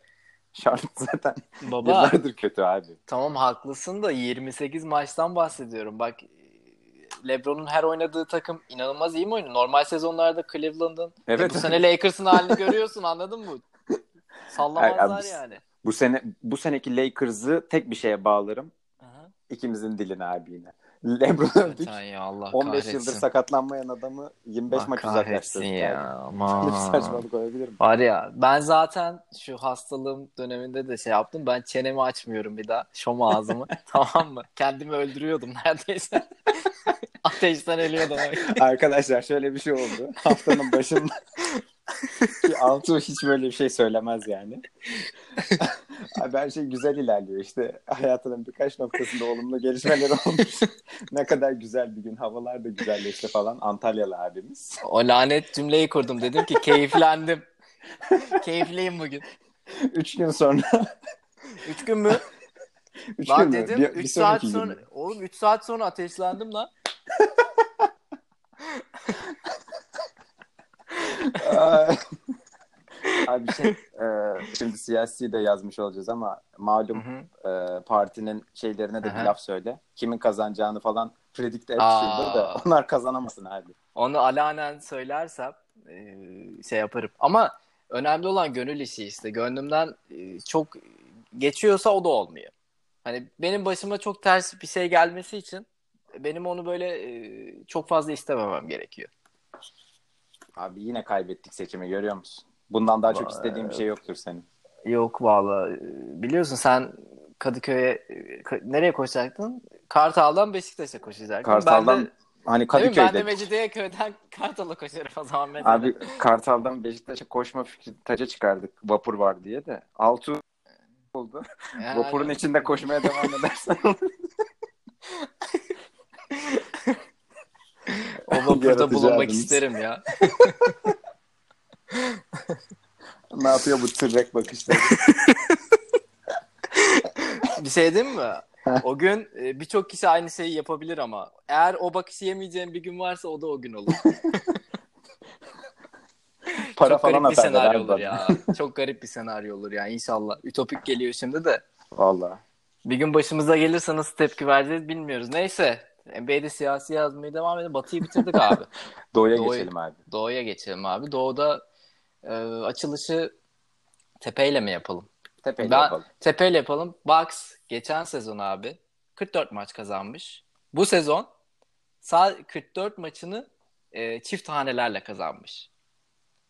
Charlotte <laughs> zaten Baba yıllardır kötü abi. tamam haklısın da 28 maçtan bahsediyorum. Bak LeBron'un her oynadığı takım inanılmaz iyi mi oynuyor? Normal sezonlarda Cleveland'ın Evet. bu sene Lakers'ın halini görüyorsun anladın mı? <laughs> Sallamazlar abi, yani. Bu sene bu seneki Lakers'ı tek bir şeye bağlarım. Aha. İkimizin diline abi yine. LeBron. Lütfen ya Allah 15 kahretsin. yıldır sakatlanmayan adamı 25 Allah maç kahretsin uzaklaştırdık. ya. Böyle bir saçmalık olabilir mi? Var ya ben zaten şu hastalığım döneminde de şey yaptım. Ben çenemi açmıyorum bir daha. Şom ağzımı. <laughs> tamam mı? Kendimi öldürüyordum neredeyse. <laughs> Ateşten ölüyordum. Arkadaşlar şöyle bir şey oldu. Haftanın başında <laughs> <laughs> ki Altuğ hiç böyle bir şey söylemez yani. Abi <laughs> her şey güzel ilerliyor işte. Hayatının birkaç noktasında olumlu gelişmeler olmuş. <laughs> ne kadar güzel bir gün. Havalar da güzelleşti falan. Antalyalı abimiz. O lanet cümleyi kurdum. Dedim ki keyiflendim. Keyifliyim bugün. Üç gün sonra. Üç gün mü? Üç Lan gün mü? dedim Bir- 3 bir saat gün sonra. mü? Oğlum 3 saat sonra ateşlendim lan. <laughs> Abi bir şey, e, şimdi siyasi de yazmış olacağız ama malum Hı hı. e, partinin şeylerine de bir Aha. laf söyle. Kimin kazanacağını falan predict et şimdi de <laughs> onlar kazanamasın abi. Onu alanen söylersem e, şey yaparım. Ama önemli olan gönül işi işte. Gönlümden e, çok geçiyorsa o da olmuyor. Hani benim başıma çok ters bir şey gelmesi için benim onu böyle e, çok fazla istememem gerekiyor. Abi yine kaybettik seçimi görüyor musun? Bundan daha çok istediğim bir şey yoktur senin. Yok vallahi e, biliyorsun sen Kadıköy'e ka- nereye koşacaktın? Kartal'dan Beşiktaş'a koşacaktın. Kartal'dan ben de, hani mi? Ben de Kadıköy'de. Mecidiyeköy'den <laughs> Kartal'a koşarım o zaman mesela. Abi Kartal'dan Beşiktaş'a koşma fikri taca çıkardık. Vapur var diye de. Altu <laughs> oldu. Yani- Vapurun içinde koşmaya devam edersen <laughs> O vapurda bulunmak isterim ya. ne yapıyor bu tırrek bakışları? Bir şey diyeyim mi? O gün e, birçok kişi aynı şeyi yapabilir ama eğer o bakışı yemeyeceğin bir gün varsa o da o gün olur. <laughs> Para Çok falan garip bir atarlar senaryo olur bana. ya. Çok garip bir senaryo olur ya inşallah. Ütopik geliyor şimdi de. Valla. Bir gün başımıza gelirse nasıl tepki vereceğiz bilmiyoruz. Neyse. NBA'de siyasi yazmaya devam edelim. Batı'yı bitirdik abi. <laughs> Doğuya Doğu- geçelim abi. Doğu'ya geçelim abi. Doğu'da e, açılışı tepeyle mi yapalım? Tepeyle Ben yapalım. tepeyle yapalım. Bucks geçen sezon abi 44 maç kazanmış. Bu sezon sadece 44 maçını e, çift hanelerle kazanmış.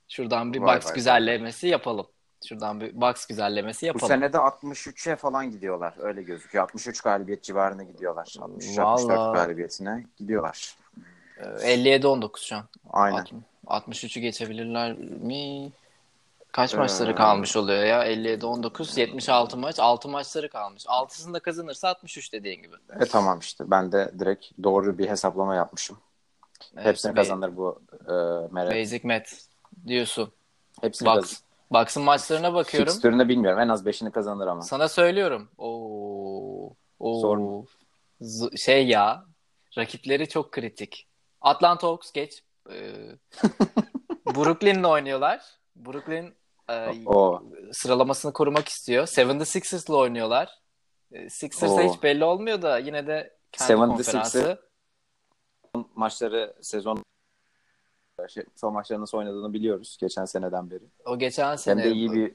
Şuradan bir Vay Bucks vay güzellemesi yapalım. Şuradan bir Bucks güzellemesi Bu yapalım. sene de 63'e falan gidiyorlar. Öyle gözüküyor. 63 galibiyet civarına gidiyorlar. 63-64 Vallahi. galibiyetine gidiyorlar. E, 57-19 şu an. Aynen. Alt- 63'ü geçebilirler mi? Kaç Ee, maçları kalmış oluyor ya? 57-19, 76 maç. 6 maçları kalmış. 6'sını da kazanırsa 63 dediğin gibi. E tamam işte. Ben de direkt doğru bir hesaplama yapmışım. Evet, Hepsini Ba- kazanır bu e, Meret. Basic Math diyorsun. Hepsini kazanır. Bucks'ın maçlarına bakıyorum. Fixtürünü bilmiyorum. En az 5'ini kazanır ama. Sana söylüyorum. Oo. Oo. Zor? Z- şey ya. Rakipleri çok kritik. Atlanta Hawks geç. Ee, <laughs> Brooklyn'le oynuyorlar. Brooklyn e, sıralamasını korumak istiyor. 76ers'la oynuyorlar. E, Sixers'a hiç belli olmuyor da yine de kendi 76ers konferansı. maçları sezon şey, son maçları nasıl oynadığını biliyoruz geçen seneden beri. O geçen Hem sene de iyi bir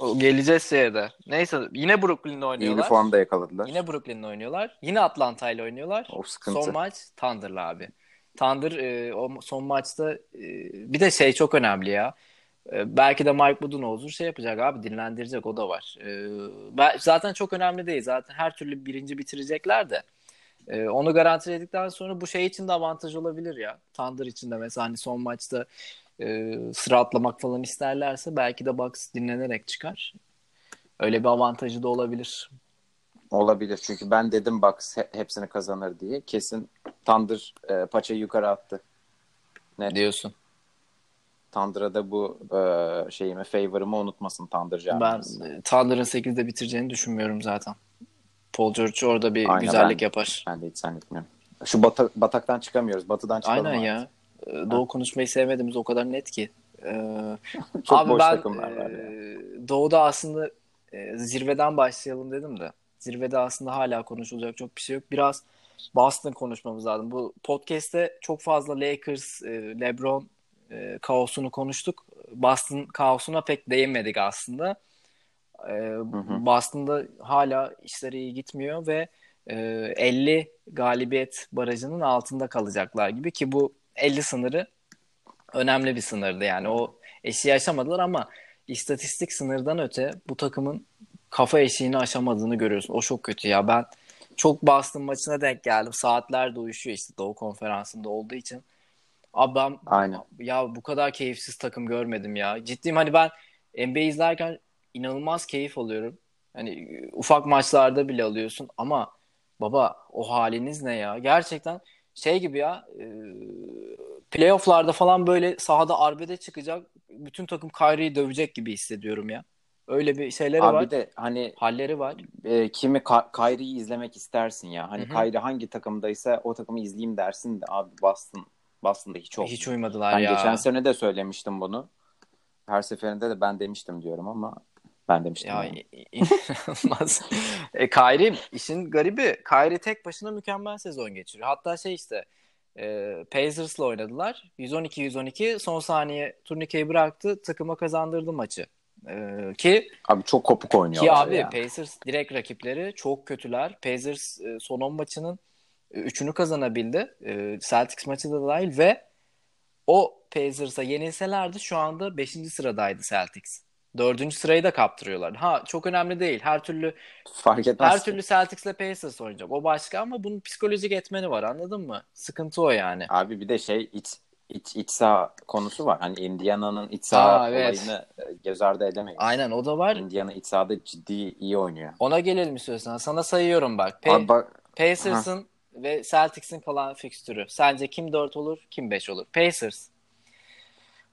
o geleceğiz şeye de. Neyse yine Brooklyn'le iyi bir oynuyorlar. formda yakaladılar. Yine Brooklyn'le oynuyorlar. Yine Atlanta ile oynuyorlar. O sıkıntı. Son maç Thunder'la abi. Thunder e, o son maçta e, bir de şey çok önemli ya. E, belki de Mike Budenholzer şey yapacak abi dinlendirecek o da var. E, ben, zaten çok önemli değil. Zaten her türlü birinci bitirecekler de. E, onu garantiledikten sonra bu şey için de avantaj olabilir ya. Thunder için de mesela hani son maçta e, sıra atlamak falan isterlerse belki de Bucks dinlenerek çıkar. Öyle bir avantajı da olabilir. Olabilir çünkü ben dedim Bucks he- hepsini kazanır diye. Kesin Thunder e, paçayı yukarı attı. Net. Diyorsun. Thunder'a da bu e, şeyimi, favor'ımı unutmasın Thunder Ben camiası. e, Thunder'ın 8'de bitireceğini düşünmüyorum zaten. Paul George orada bir Aynen, güzellik ben- yapar. Ben de hiç zannetmiyorum. Şu bata- bataktan çıkamıyoruz. Batıdan çıkalım. Aynen artık. ya. E, Doğu konuşmayı sevmediğimiz o kadar net ki. Ee, <laughs> Çok abi boş ben takımlar var e, ya. Doğu'da aslında e, zirveden başlayalım dedim de. Zirvede aslında hala konuşulacak çok bir şey yok. Biraz Boston konuşmamız lazım. Bu podcast'te çok fazla Lakers, e, LeBron e, kaosunu konuştuk. Boston kaosuna pek değinmedik aslında. E. Boston'da hala işleri iyi gitmiyor ve e, 50 galibiyet barajının altında kalacaklar gibi ki bu 50 sınırı önemli bir sınırdı yani o eşiği aşamadılar ama istatistik sınırdan öte bu takımın kafa eşiğini aşamadığını görüyorsun. O çok kötü ya. Ben çok Boston maçına denk geldim. Saatler uyuşuyor işte Doğu Konferansı'nda olduğu için. Abi ben Aynen. ya bu kadar keyifsiz takım görmedim ya. Ciddiyim hani ben NBA izlerken inanılmaz keyif alıyorum. Hani ufak maçlarda bile alıyorsun ama baba o haliniz ne ya? Gerçekten şey gibi ya e, playofflarda falan böyle sahada arbede çıkacak bütün takım Kyrie'yi dövecek gibi hissediyorum ya. Öyle bir şeyleri Abi var. bir de hani Halleri var. e, kimi Ka- Kyrie'yi izlemek istersin ya. Hani Hı hı. Kyrie hangi takımdaysa o takımı izleyeyim dersin de abi Boston Boston'da hiç olmuyor. Hiç uymadılar Ben ya. geçen sene de söylemiştim bunu. Her seferinde de ben demiştim diyorum ama ben demiştim. Ya yani. inanılmaz. e, Kyrie işin garibi. Kyrie tek başına mükemmel sezon geçiriyor. Hatta şey işte e, Pacers'la oynadılar. 112-112 son saniye turnikeyi bıraktı. Takıma kazandırdı maçı. E, ki Abi çok kopuk ki oynuyorlar abi ya. Pacers direkt rakipleri çok kötüler. Pacers e, son 10 maçının 3'ünü kazanabildi. E, Celtics maçı da dahil ve o Pacers'a yenilselerdi şu anda 5. sıradaydı Celtics. 4. sırayı da kaptırıyorlar. Ha çok önemli değil. Her türlü Fark etmez. her türlü Celtics'le Pacers oynayacak. O başka ama bunun psikolojik etmeni var. Anladın mı? Sıkıntı o yani. Abi bir de şey iç iç, iç saha konusu var. Hani Indiana'nın iç saha Aa, evet. olayını e, göz ardı edemeyiz. Aynen o da var. Indiana iç sahada ciddi iyi oynuyor. Ona gelelim istiyorsan. Sana sayıyorum bak. Pa- Abi bak Pacers'ın ve Celtics'in kalan fikstürü. Sence kim 4 olur, kim 5 olur? Pacers,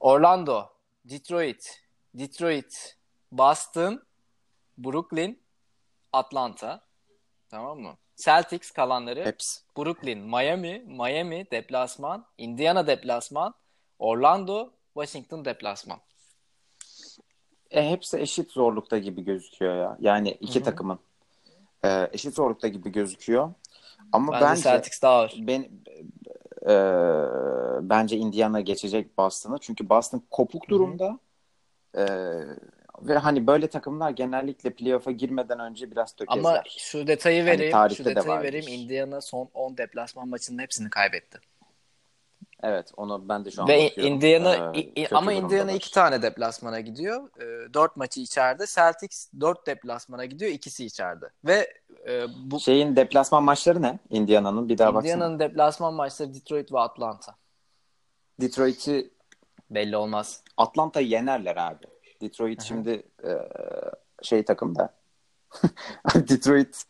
Orlando, Detroit, Detroit, Boston, Brooklyn, Atlanta. Tamam mı? Celtics kalanları hepsi. Brooklyn, Miami, Miami deplasman, Indiana deplasman, Orlando, Washington deplasman. E, hepsi eşit zorlukta gibi gözüküyor ya. Yani iki Hı hı. takımın e, eşit zorlukta gibi gözüküyor. Ama Bence, bence Celtics daha ağır. ben e, bence Indiana geçecek Boston'ı. Çünkü Boston kopuk Hı hı. Durumda. E, ve hani böyle takımlar genellikle playoff'a girmeden önce biraz tökezler. Ama şu detayı Hani vereyim. tarihte şu de detayı vardır. vereyim. Indiana son 10 deplasman maçının hepsini kaybetti. Evet onu ben de şu an Ve bakıyorum. Indiana Ee, i- ama Indiana iki tane deplasmana gidiyor. 4 maçı içeride. Celtics 4 deplasmana gidiyor. ikisi içeride. Ve e, bu Şeyin deplasman maçları ne? Indiana'nın bir daha baksana. Indiana'nın deplasman maçları Detroit ve Atlanta. Detroit'i Belli olmaz. Atlanta yenerler abi. Detroit şimdi e, şey takım da. <laughs> Detroit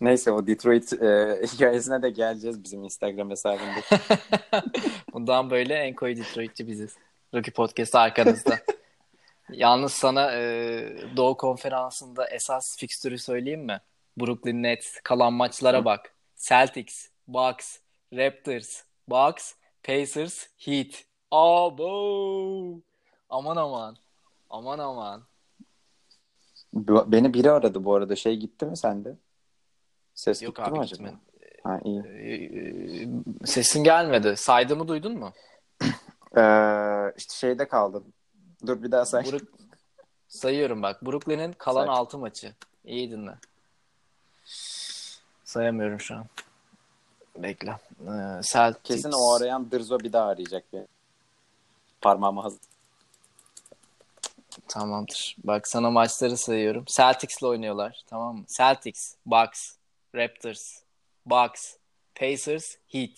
neyse o Detroit e, <laughs> hikayesine de geleceğiz bizim Instagram hesabında. <laughs> Bundan böyle en koyu Detroit'çi biziz. Rookie Podcast arkanızda. Yalnız sana e, Doğu Konferansı'nda esas fikstürü söyleyeyim mi? Brooklyn Nets kalan maçlara bak. Celtics, Bucks, Raptors, Bucks, Pacers, Heat. Abo! Aman aman. Aman aman. Beni biri aradı bu arada. Şey gitti mi sende? Ses Yok gitti abi mi acaba? gitmedi. Ha, iyi. Ee, Sesin gelmedi. Saydığımı duydun mu? <clears throat> Ee, işte şeyde kaldım. Dur bir daha say. Brook- Sayıyorum bak. Brooklyn'in kalan Say. 6 maçı. İyi dinle. Sayamıyorum şu an. Bekle. Ee, Celtics. Kesin o arayan Dırzo bir daha arayacak bir. Parmağımı hazır. Tamamdır. Bak sana maçları sayıyorum. Celtics'le oynuyorlar. Tamam mı? Celtics, Bucks, Raptors, Bucks, Pacers, Heat.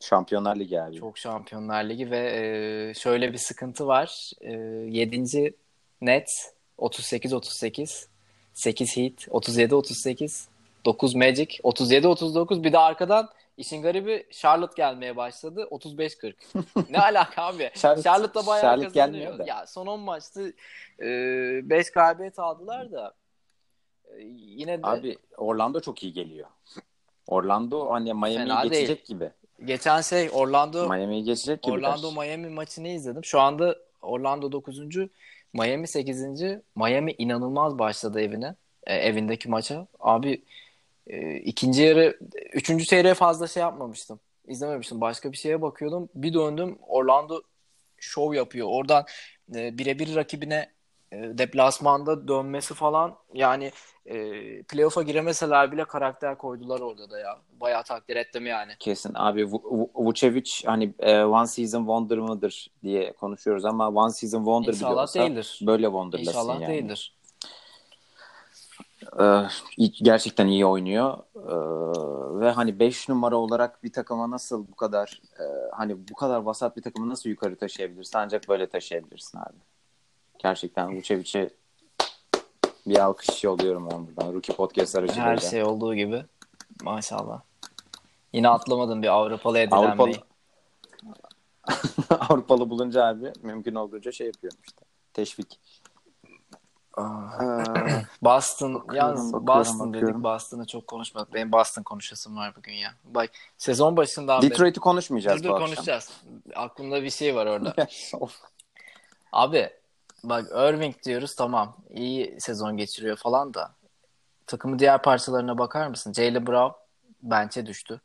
Şampiyonlar Ligi abi. Çok Şampiyonlar Ligi ve e, şöyle bir sıkıntı var. E, 7. Nets 38-38, 8 Heat 37-38, 9 Magic 37-39. Bir de arkadan işin garibi Charlotte gelmeye başladı 35-40. <laughs> ne alaka abi? Charlotte- Charlotte'la bayağı Charlotte kazanıyor. da. Ya son 10 maçta 5 galibiyet aldılar da e, yine de Abi Orlando çok iyi geliyor. Orlando hani Miami'yi geçecek değil. gibi. geçen şey Orlando Miami'yi geçecek gibi. Orlando Miami maçını izledim. Şu anda Orlando 9. Miami 8. Miami inanılmaz başladı evine. e, evindeki maça. Abi e, ikinci yarı üçüncü çeyreğe fazla şey yapmamıştım. İzlememiştim. Başka bir şeye bakıyordum. Bir döndüm Orlando şov yapıyor. Oradan e, birebir rakibine e, deplasmanda dönmesi falan yani e, playoff'a giremeseler bile karakter koydular orada da ya. Bayağı takdir ettim yani. Kesin abi Vu- Vu- Vucevic hani e, one season wonder mıdır diye konuşuyoruz ama one season wonder İnşallah olsa değildir. böyle wonderlasın İnşallah yani. değildir. Ee, gerçekten iyi oynuyor. Ee, ve hani 5 numara olarak bir takıma nasıl bu kadar e, hani bu kadar vasat bir takımı nasıl yukarı taşıyabilirsin? Ancak böyle taşıyabilirsin abi. Gerçekten Vucevic'e bir alkış yolluyorum ben buradan. Rookie Podcast aracılığıyla. Her şey olduğu gibi. Maşallah. Yine atlamadım bir Avrupalı edilenmeyi. Avrupalı <laughs> Avrupalı bulunca abi mümkün olduğunca şey yapıyorum işte. Teşvik. Ee, <clears throat> Boston, Bakıyorum, yalnız bakıyorum, Boston bakıyorum. dedik. Boston'ı çok konuşmadık. Benim Boston konuşasım var bugün ya. Bak sezon başından. Detroit'i konuşmayacağız Dur bu dur akşam. konuşacağız. Aklımda bir şey var orada. <laughs> Abi bak Irving diyoruz tamam. iyi sezon geçiriyor falan da. Takımın diğer parçalarına bakar mısın? Jaylen Brown bench'e düştü.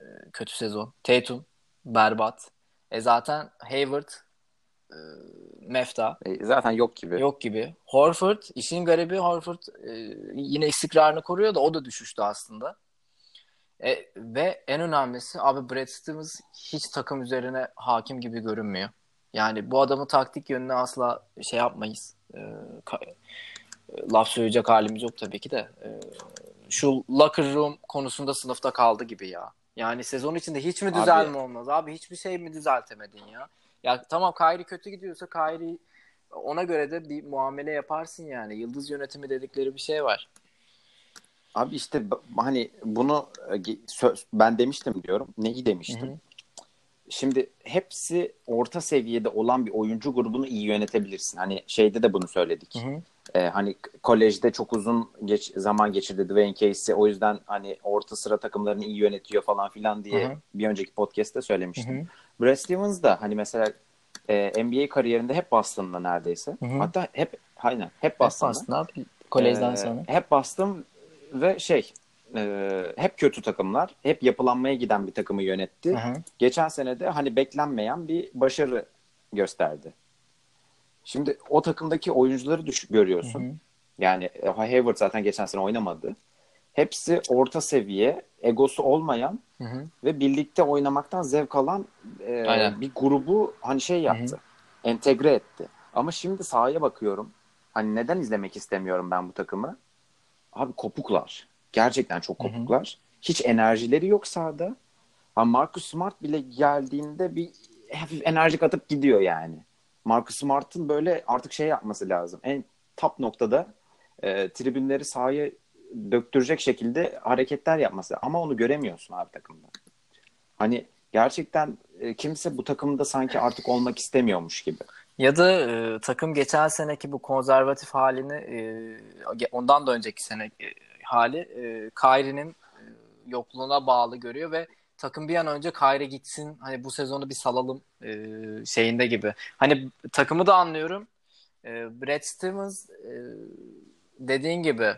Ee, kötü sezon. Tatum berbat. E zaten Hayward e, mefta. E, zaten yok gibi. Yok gibi. Horford, işin garibi Horford e, yine istikrarını koruyor da o da düşüştü aslında. E, ve en önemlisi abi Brad Stevens hiç takım üzerine hakim gibi görünmüyor. Yani bu adamın taktik yönüne asla şey yapmayız. E, ka- laf söyleyecek halimiz yok tabii ki de. E, şu locker room konusunda sınıfta kaldı gibi ya. Yani sezon içinde hiç mi düzelme olmaz? Abi hiçbir şey mi düzeltemedin ya? Ya tamam Kyrie kötü gidiyorsa Kyrie ona göre de bir muamele yaparsın yani. Yıldız yönetimi dedikleri bir şey var. Abi işte hani bunu e, ben demiştim diyorum. Neyi demiştim? Hı hı. Şimdi hepsi orta seviyede olan bir oyuncu grubunu iyi yönetebilirsin. Hani şeyde de bunu söyledik. Hı. Ee, hani kolejde çok uzun geç, zaman geçirdi Dwayne Casey. O yüzden hani orta sıra takımlarını iyi yönetiyor falan filan diye Hı hı. bir önceki podcast'te söylemiştim. hı. Brad Stevens da hani mesela e, NBA kariyerinde hep Boston'da neredeyse. Hı hı. Hatta hep aynen hep Hep Boston'da. aslında abi kolejden Ee, sonra. Hep bastım ve şey e, hep kötü takımlar. Hep yapılanmaya giden bir takımı yönetti. Hı hı. Geçen sene de hani beklenmeyen bir başarı gösterdi. Şimdi o takımdaki oyuncuları düş görüyorsun. Hı hı. Yani e, Hayward zaten geçen sene oynamadı. Hepsi orta seviye, egosu olmayan hı hı. ve birlikte oynamaktan zevk alan e, bir grubu hani şey yaptı. Hı hı. Entegre etti. Ama şimdi sahaya bakıyorum. Hani neden izlemek istemiyorum ben bu takımı? Abi kopuklar. Gerçekten çok kopuklar. Hı hı. Hiç enerjileri yok sahada. Ama Marcus Smart bile geldiğinde bir hafif enerjik atıp gidiyor yani. Marcus Smart'ın böyle artık şey yapması lazım. En top noktada e, tribünleri sahaya döktürecek şekilde hareketler yapması. Ama onu göremiyorsun abi takımda. Hani gerçekten e, kimse bu takımda sanki artık olmak istemiyormuş gibi. Ya da e, takım geçen seneki bu konservatif halini e, ondan da önceki sene e, hali e, Kyrie'nin e, yokluğuna bağlı görüyor ve takım bir an önce Kyrie gitsin hani bu sezonu bir salalım e, şeyinde gibi. Hani takımı da anlıyorum. E, Brad Stevens e, dediğin gibi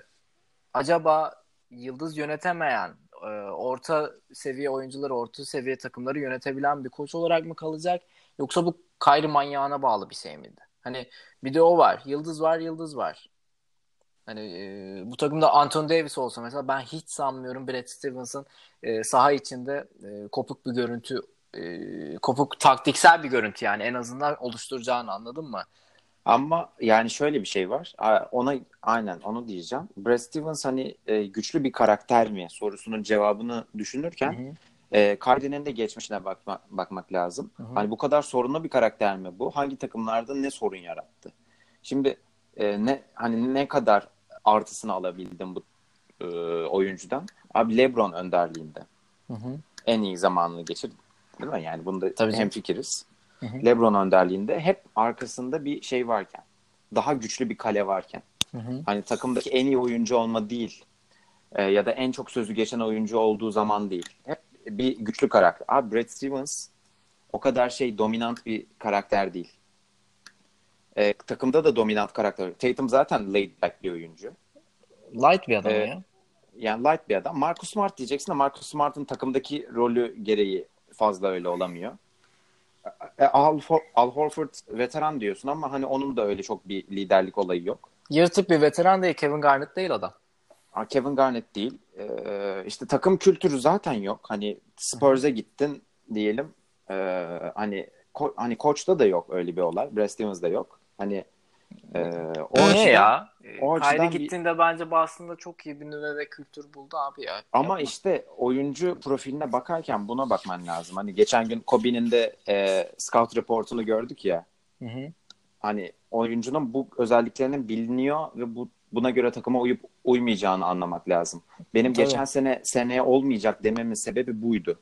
acaba yıldız yönetemeyen e, orta seviye oyuncuları, orta seviye takımları yönetebilen bir koç olarak mı kalacak? Yoksa bu Kyrie manyağına bağlı bir şey miydi? Hani bir de o var. Yıldız var, yıldız var. Hani e, bu takımda Anthony Davis olsa mesela ben hiç sanmıyorum Brad Stevens'ın e, saha içinde e, kopuk bir görüntü e, kopuk taktiksel bir görüntü yani en azından oluşturacağını anladın mı? Ama yani şöyle bir şey var. Ona aynen onu diyeceğim. Brad Stevens hani e, güçlü bir karakter mi sorusunun cevabını düşünürken hı hı. E, Kyrie'nin de geçmişine bakma, bakmak lazım. Hı hı. Hani bu kadar sorunlu bir karakter mi bu? Hangi takımlarda ne sorun yarattı? Şimdi e, ne hani ne kadar artısını alabildim bu e, oyuncudan? Abi LeBron önderliğinde. Hı hı. En iyi zamanını geçirdi. Değil mi? Yani bunda Tabii hem fikiriz. Hı hı. LeBron önderliğinde hep arkasında bir şey varken, daha güçlü bir kale varken. Hı hı. Hani takımdaki en iyi oyuncu olma değil e, ya da en çok sözü geçen oyuncu olduğu zaman değil. Hep bir güçlü karakter. Abi Brad Stevens o kadar şey dominant bir karakter değil. E, takımda da dominant karakter. Tatum zaten laid back bir oyuncu. Light bir adam e, ya. Yani light bir adam. Marcus Smart diyeceksin de Marcus Smart'ın takımdaki rolü gereği fazla öyle olamıyor. E, Al, Al Horford veteran diyorsun ama hani onun da öyle çok bir liderlik olayı yok. Yırtık bir veteran değil. Kevin Garnett değil adam. Kevin Garnett değil. Ee, işte takım kültürü zaten yok. Hani Spurs'e gittin diyelim. Ee, hani ko- hani koçta da yok öyle bir olay. Brad Stevens'da yok. Hani e, o ne açıdan, ya? O Kayda gittiğinde bir... bence Boston'da çok iyi bir nüve ve kültür buldu abi ya. Ama Yapma. işte oyuncu profiline bakarken buna bakman lazım. Hani geçen gün Kobe'nin de e, scout reportunu gördük ya. Hı hı. Hani oyuncunun bu özelliklerinin biliniyor ve bu buna göre takıma uyup uymayacağını anlamak lazım. Benim Tabii. geçen sene seneye olmayacak dememin sebebi buydu.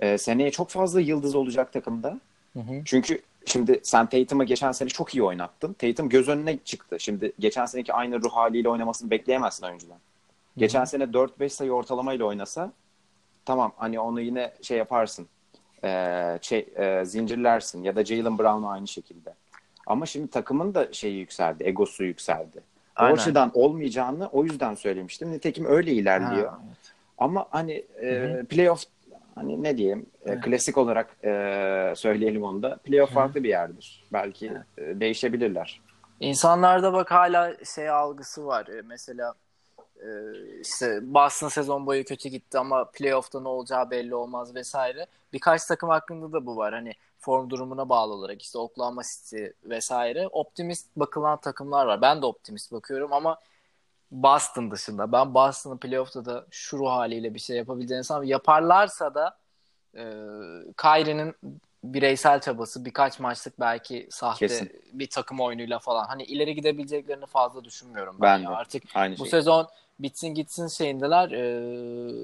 Ee, seneye çok fazla yıldız olacak takımda. Hı hı. Çünkü şimdi sen Tatum'u geçen sene çok iyi oynattın. Tatum göz önüne çıktı. Şimdi geçen seneki aynı ruh haliyle oynamasını bekleyemezsin oyuncudan. Geçen hı. sene 4-5 sayı ortalamayla oynasa tamam hani onu yine şey yaparsın. E, şey, e, zincirlersin ya da Jalen Brown aynı şekilde. Ama şimdi takımın da şeyi yükseldi, egosu yükseldi. Aynen. O açıdan olmayacağını o yüzden söylemiştim. Nitekim öyle ilerliyor. Ha, evet. Ama hani e, playoff hani ne diyeyim e, evet. klasik olarak e, söyleyelim onu da playoff Hı. farklı bir yerdir. Belki evet. e, değişebilirler. İnsanlarda bak hala şey algısı var. E, mesela e, işte Boston sezon boyu kötü gitti ama playoff'ta ne olacağı belli olmaz vesaire. Birkaç takım hakkında da bu var. Hani form durumuna bağlı olarak işte Oklahoma City vesaire optimist bakılan takımlar var. Ben de optimist bakıyorum ama Boston dışında ben Boston'ın playoff'ta da şu ruh haliyle bir şey yapabileceğini sanmıyorum. Yaparlarsa da e, Kyrie'nin bireysel çabası birkaç maçlık belki sahte Kesin. bir takım oyunuyla falan hani ileri gidebileceklerini fazla düşünmüyorum ben, ben ya. Artık Aynı bu şey. sezon bitsin gitsin şeyindeler. Ee,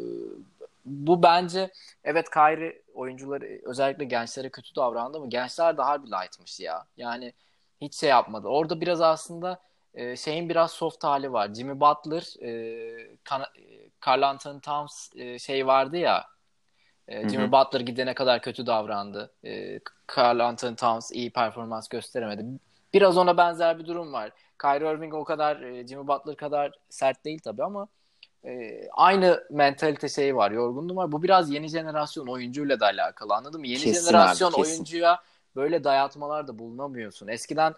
bu bence evet Kyrie oyuncuları özellikle gençlere kötü davrandı ama gençler daha bir lightmış ya. Yani hiç şey yapmadı. Orada biraz aslında e, şeyin biraz soft hali var. Jimmy Butler, e, Carl Anthony Towns e, şey vardı ya. E, Jimmy Hı-hı. Butler gidene kadar kötü davrandı. E, Carl Anthony Towns iyi performans gösteremedi. Biraz ona benzer bir durum var. Kyrie Irving o kadar e, Jimmy Butler kadar sert değil tabii ama e, aynı mentalite şeyi var, yorgunluğu var. Bu biraz yeni jenerasyon oyuncuyla da alakalı anladın mı? Yeni kesin jenerasyon abi, oyuncuya böyle dayatmalar da bulunamıyorsun. Eskiden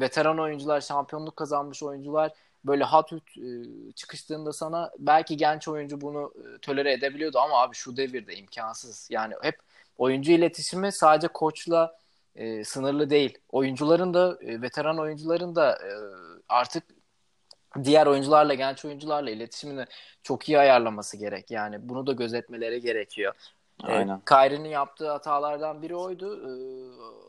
veteran oyuncular, şampiyonluk kazanmış oyuncular böyle hat üt e, çıkıştığında sana belki genç oyuncu bunu e, tolere edebiliyordu ama abi şu devirde imkansız. Yani hep oyuncu iletişimi sadece koçla e, sınırlı değil. Oyuncuların da e, veteran oyuncuların da e, artık diğer oyuncularla, genç oyuncularla iletişimini çok iyi ayarlaması gerek. Yani bunu da gözetmeleri gerekiyor. E, Aynen. E, Kyrie'nin yaptığı hatalardan biri oydu. E,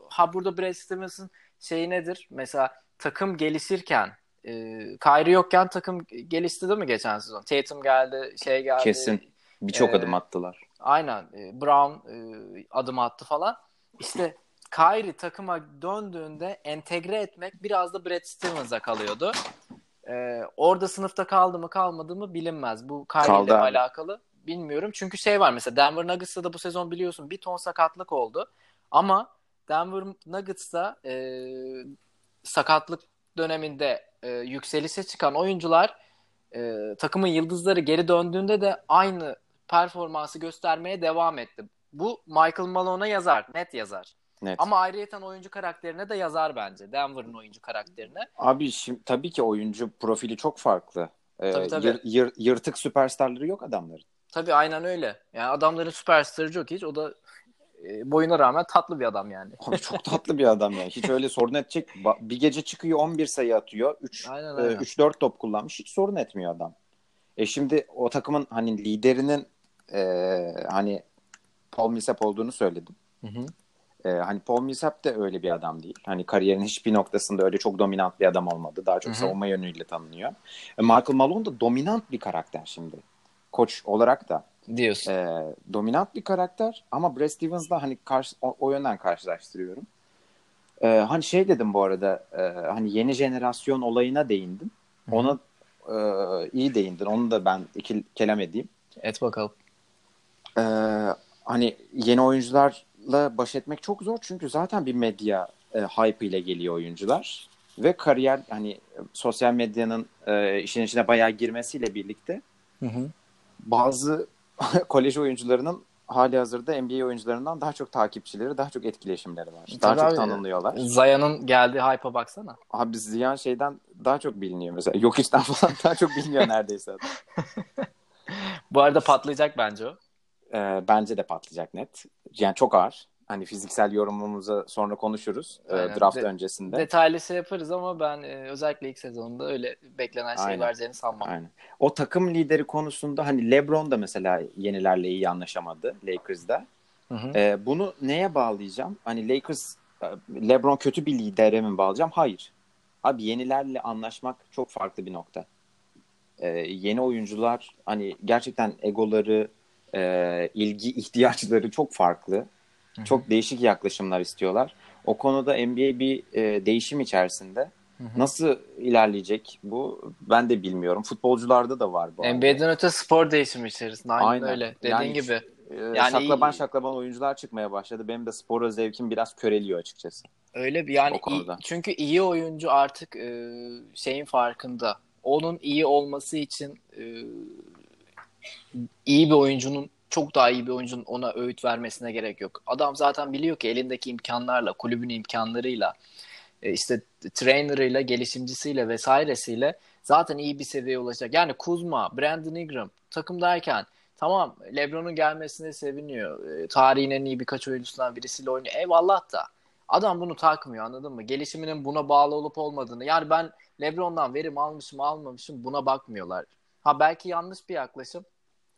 ha burada Brad Stevens'ın şeyi nedir? Mesela takım gelişirken e, Kyrie yokken takım gelişti değil mi geçen sezon? Tatum geldi, şey geldi. Kesin. Birçok e, adım attılar. Aynen. E, Brown e, adım attı falan. İşte Kyrie takıma döndüğünde entegre etmek biraz da Brad Stevens'a kalıyordu. Ee, orada sınıfta kaldı mı kalmadı mı bilinmez. Bu Kyrie ile alakalı bilmiyorum. Çünkü şey var mesela Denver Nuggets'ta da bu sezon biliyorsun bir ton sakatlık oldu. Ama Denver Nuggets'ta e, sakatlık döneminde e, yükselişe çıkan oyuncular e, takımın yıldızları geri döndüğünde de aynı performansı göstermeye devam etti. Bu Michael Malone'a yazar, net yazar. Net. Ama ayrıyeten oyuncu karakterine de yazar bence. Denver'ın oyuncu karakterine. Abi şimdi tabii ki oyuncu profili çok farklı. Ee, tabii, tabii. Yır, yır, yırtık süperstarları yok adamların. Tabii aynen öyle. Yani adamların süperstarı çok hiç. O da boyuna rağmen tatlı bir adam yani. Abi çok tatlı bir adam yani. Hiç öyle sorun edecek. Bir gece çıkıyor 11 sayı atıyor. 3 aynen, aynen. 3 4 top kullanmış. Hiç sorun etmiyor adam. E şimdi o takımın hani liderinin e, hani Paul Millsap olduğunu söyledim. Hı hı. E, hani Paul Millsap de öyle bir adam değil. Hani kariyerin hiçbir noktasında öyle çok dominant bir adam olmadı. Daha çok Hı-hı. savunma yönüyle tanınıyor. E, Michael Malone da dominant bir karakter şimdi. Koç olarak da. Diyorsun. E, dominant bir karakter ama Brad Stevens'la hani karşı, o, o yönden karşılaştırıyorum. E, hani şey dedim bu arada e, hani yeni jenerasyon olayına değindim. Ona e, iyi değindin. Onu da ben iki kelam edeyim. Et bakalım. E, hani yeni oyuncular baş etmek çok zor çünkü zaten bir medya e, hype ile geliyor oyuncular ve kariyer hani sosyal medyanın e, işin içine bayağı girmesiyle birlikte hı hı. bazı <laughs> kolej oyuncularının hali hazırda NBA oyuncularından daha çok takipçileri, daha çok etkileşimleri var. Tabii daha çok tanınıyorlar. Zaya'nın geldiği hype'a baksana. Abi Ziyan şeyden daha çok biliniyor mesela. Yok işten <laughs> falan daha çok biliniyor neredeyse. <laughs> Bu arada patlayacak bence o. E, bence de patlayacak net. Yani çok ağır. Hani fiziksel yorumumuza sonra konuşuruz e, draft De- öncesinde. Detaylısı yaparız ama ben e, özellikle ilk sezonunda öyle beklenen şey Aynen. vereceğini sanmam. Aynen. O takım lideri konusunda hani LeBron da mesela yenilerle iyi anlaşamadı Lakers'da. Hı hı. E, bunu neye bağlayacağım? Hani Lakers e, LeBron kötü bir lidere mi bağlayacağım? Hayır. Abi yenilerle anlaşmak çok farklı bir nokta. E, yeni oyuncular hani gerçekten egoları, e, ilgi ihtiyaçları çok farklı. Hı-hı. Çok değişik yaklaşımlar istiyorlar. O konuda NBA bir e, değişim içerisinde. Hı-hı. Nasıl ilerleyecek bu ben de bilmiyorum. Futbolcularda da var bu. NBA'den öte spor değişimi içerisinde. Aynen, Aynen. öyle. Dediğin yani, gibi. E, yani şaklaban şaklaban oyuncular çıkmaya başladı. Benim de spora zevkim biraz köreliyor açıkçası. Öyle bir yani iyi, çünkü iyi oyuncu artık e, şeyin farkında. Onun iyi olması için e, iyi bir oyuncunun çok daha iyi bir oyuncunun ona öğüt vermesine gerek yok. Adam zaten biliyor ki elindeki imkanlarla, kulübün imkanlarıyla, e, işte trainerıyla, gelişimcisiyle vesairesiyle zaten iyi bir seviyeye ulaşacak. Yani Kuzma, Brandon Ingram takımdayken tamam LeBron'un gelmesine seviniyor. E, tarihin en iyi birkaç oyuncusundan birisiyle oynuyor. Eyvallah da adam bunu takmıyor anladın mı? Gelişiminin buna bağlı olup olmadığını. Yani ben LeBron'dan verim almışım almamışım buna bakmıyorlar. Ha belki yanlış bir yaklaşım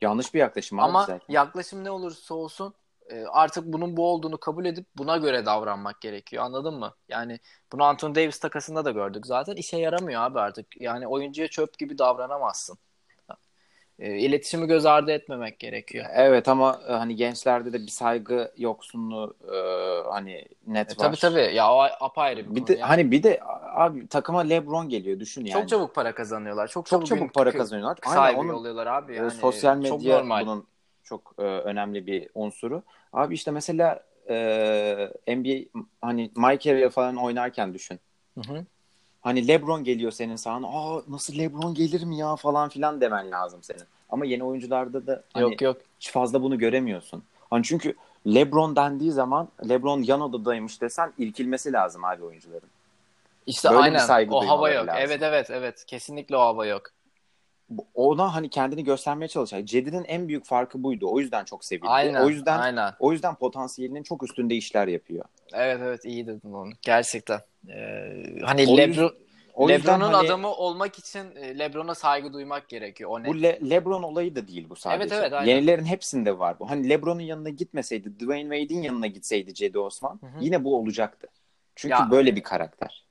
Yanlış bir yaklaşım Ama zaten. yaklaşım ne olursa olsun e, artık bunun bu olduğunu kabul edip buna göre davranmak gerekiyor. Anladın mı? Yani bunu Anthony Davis takasında da gördük zaten. işe yaramıyor abi artık. Yani oyuncuya çöp gibi davranamazsın e, iletişimi göz ardı etmemek gerekiyor. Evet ama e, hani gençlerde de bir saygı yoksunluğu e, hani net e, var. Tabii tabii ya o apayrı bir, bir de yani. hani bir de abi takıma LeBron geliyor düşün yani. Çok çabuk para kazanıyorlar. Çok, çok çabuk, para kazanıyorlar. Sahibi Aynen, oluyorlar abi e, yani. sosyal medya bunun çok e, önemli bir unsuru. Abi işte mesela e, NBA hani Mike Area falan oynarken düşün. Hı hı. Hani LeBron geliyor senin sahana. Aa nasıl LeBron gelir mi ya falan filan demen lazım senin. Ama yeni oyuncularda da hani yok yok hiç fazla bunu göremiyorsun. Hani çünkü LeBron dendiği zaman LeBron yan odadaymış desen ilkilmesi lazım abi oyuncuların. İşte Böyle aynen saygı o hava yok. lazım. Evet evet evet. Kesinlikle o hava yok. Ona hani kendini göstermeye çalışacak. Cedi'nin en büyük farkı buydu. O yüzden çok sevildi. Aynen. o yüzden Aynen. o yüzden potansiyelinin çok üstünde işler yapıyor. Evet evet iyi dedin onu. Gerçekten. Ee, hani O Lebron LeBron'un hani adamı olmak için e, LeBron'a saygı duymak gerekiyor. O ne? bu Le- LeBron olayı da değil bu sadece. Evet, evet, aynen. Yenilerin hepsinde var bu. Hani LeBron'un yanına gitmeseydi, Dwayne Wade'in yanına gitseydi Cedi Osman Hı hı. yine bu olacaktı. Çünkü Ya- böyle bir karakter.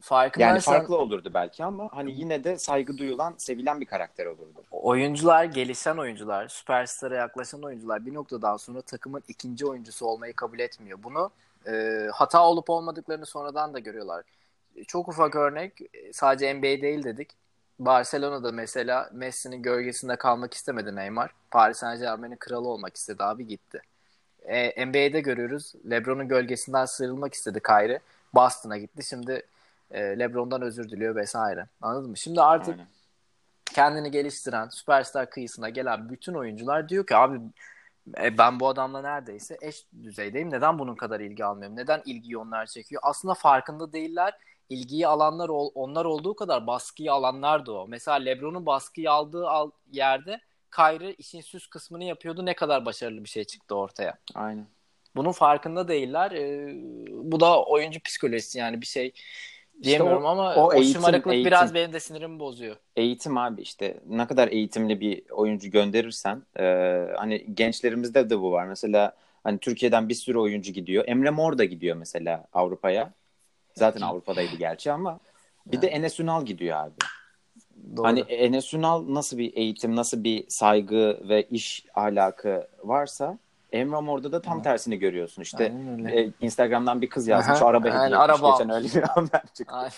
Farkındaysan Yani farklı olurdu belki ama hani yine de saygı duyulan, sevilen bir karakter olurdu. oyuncular, gelişen oyuncular, süperstara yaklaşan oyuncular bir noktadan sonra takımın ikinci oyuncusu olmayı kabul etmiyor. Bunu e, hata olup olmadıklarını sonradan da görüyorlar. Çok ufak örnek, sadece NBA değil dedik. Barcelona'da mesela Messi'nin gölgesinde kalmak istemedi Neymar. Paris Saint Germain'in kralı olmak istedi abi gitti. E, NBA'de görüyoruz. LeBron'un gölgesinden sıyrılmak istedi Kyrie. Boston'a gitti. Şimdi e, LeBron'dan özür diliyor vesaire. Anladın mı? Şimdi artık Aynen. kendini geliştiren, süperstar kıyısına gelen bütün oyuncular diyor ki abi e, ben bu adamla neredeyse eş düzeydeyim. Neden bunun kadar ilgi almıyorum? Neden ilgiyi onlar çekiyor? Aslında farkında değiller. İlgiyi alanlar ol- onlar olduğu kadar baskıyı alanlar da o. Mesela LeBron'un baskıyı aldığı al- yerde Kyrie işin süs kısmını yapıyordu. Ne kadar başarılı bir şey çıktı ortaya. Aynen. Bunun farkında değiller. E, bu da oyuncu psikolojisi yani bir şey diyemiyorum o- ama o o, eğitim- şımarıklık eğitim. biraz benim de sinirimi bozuyor. Eğitim abi işte ne kadar eğitimli bir oyuncu gönderirsen e, hani gençlerimizde de bu var. Mesela hani Türkiye'den bir sürü oyuncu gidiyor. Emre Mor da gidiyor mesela Avrupa'ya. Zaten Avrupa'daydı gerçi ama bir de Enes Ünal gidiyor abi. Doğru. Hani Enes Ünal nasıl bir eğitim, nasıl bir saygı ve iş ahlakı varsa Emre Mor'da da tam Evet. tersini görüyorsun. İşte e, Instagram'dan bir kız yazmış, Aha, araba etmiş. araba Geçen öyle bir haber çıktı. Aynen.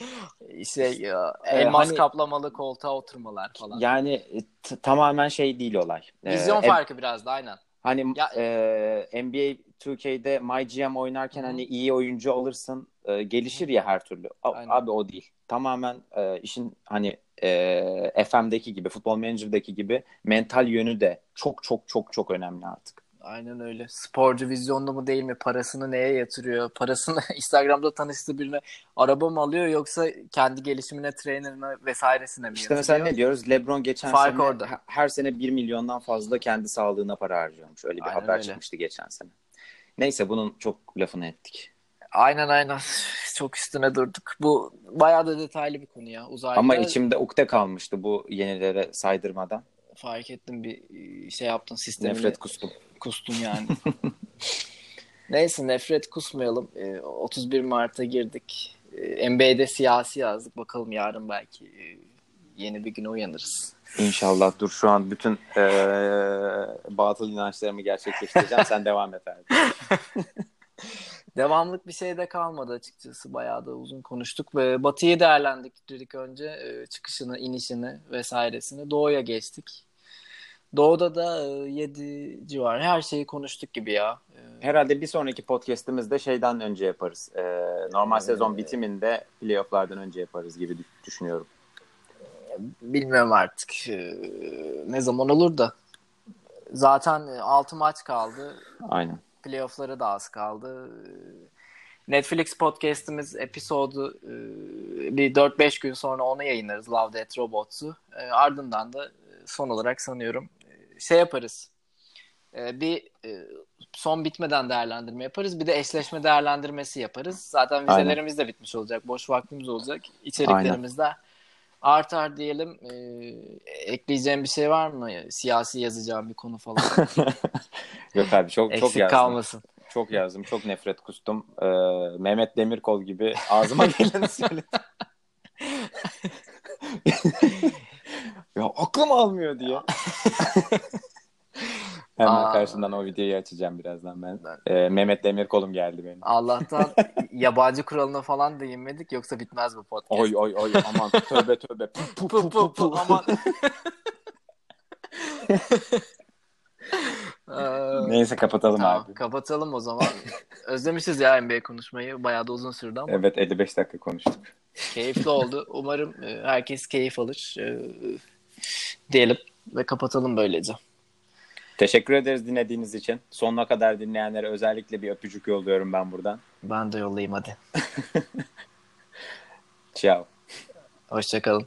<laughs> şey ya, Ee, elmas hani- kaplamalı koltuğa oturmalar falan. Yani e, t- tamamen şey değil olay. Ee, Vizyon em- farkı biraz da aynen. Hani Ya- e, NBA 2K'de MyGM oynarken Hı hani iyi oyuncu alırsın e, gelişir ya her türlü. A- Aynen. Abi o değil. Tamamen e, işin hani e, FM'deki gibi, Futbol Manager'daki gibi mental yönü de çok çok çok çok önemli artık. Aynen öyle. Sporcu vizyonlu mu değil mi? Parasını neye yatırıyor? Parasını <laughs> Instagram'da tanıştığı birine araba mı alıyor yoksa kendi gelişimine, trainerine vesairesine mi İşte mesela ne diyoruz? LeBron geçen Fark sene orada. he- her sene 1 milyondan fazla kendi sağlığına para harcıyormuş. Öyle bir Aynen haber öyle. çıkmıştı geçen sene. Neyse bunun çok lafını ettik. Aynen aynen. Çok üstüne durduk. Bu bayağı da detaylı bir konu ya. Uzaylılar Ama içimde ukde kalmıştı bu yenilere saydırmadan. fark ettim bir şey yaptın sistemini. Nefret kustum. Kustum yani. <laughs> Neyse nefret kusmayalım. Ee, 31 Mart'a girdik. Ee, NBA'de siyasi yazdık. Bakalım yarın belki e, yeni bir güne uyanırız. İnşallah dur şu an bütün eee batıl inançlarımı gerçekleştireceğim. Sen devam et abi. <laughs> Devamlık bir şey de kalmadı açıkçası. Bayağı da uzun konuştuk ve Batı'yı değerlendirdik önce. Ee, çıkışını, inişini vesairesini. Doğu'ya geçtik. Doğu'da da 7 civarı her şeyi konuştuk gibi ya. Ee, Herhalde bir sonraki podcast'imizde şeyden önce yaparız. Eee, normal Ee, sezon bitiminde playoff'lardan önce yaparız gibi düşünüyorum. Bilmiyorum artık ee, ne zaman olur da. Zaten 6 maç kaldı. Aynen. Playoff'ları da az kaldı. Netflix podcast'imiz episodu e, bir 4-5 gün sonra onu yayınlarız Love Death Robots'u. E, Ardından da e, son olarak sanıyorum şey yaparız. Bir son bitmeden değerlendirme yaparız. Bir de eşleşme değerlendirmesi yaparız. Zaten Aynen. vizelerimiz de bitmiş olacak. Boş vaktimiz olacak. İçeriklerimiz de artar diyelim. E, Ekleyeceğim bir şey var mı? Siyasi yazacağım bir konu falan. <laughs> Yok abi çok çok Eksik yazdım. kalmasın. Çok yazdım. Çok nefret kustum. Eee, Mehmet Demirkol gibi ağzıma <laughs> geleni söyledim. <laughs> ya aklım almıyor diye. Hemen Aa. karşından o videoyu açacağım birazdan ben. Ben- Ee, Mehmet Demirkol'um geldi benim. Allah'tan <laughs> yabancı kuralına falan değinmedik yoksa bitmez bu podcast. Oy oy oy aman <laughs> tövbe tövbe. Pu, pu, Pu pu pu <laughs> aman. Ee, Neyse kapatalım tamam, abi. kapatalım o zaman. Özlemişiz ya NBA konuşmayı. Bayağı da uzun sürdü ama Evet 55 dakika konuştuk. keyifli oldu. Umarım e, herkes keyif alır. E, diyelim ve kapatalım böylece. Teşekkür ederiz dinlediğiniz için. Sonuna kadar dinleyenlere özellikle bir öpücük yolluyorum ben buradan. Ben de yollayayım hadi. <laughs> Ciao. Hoşçakalın.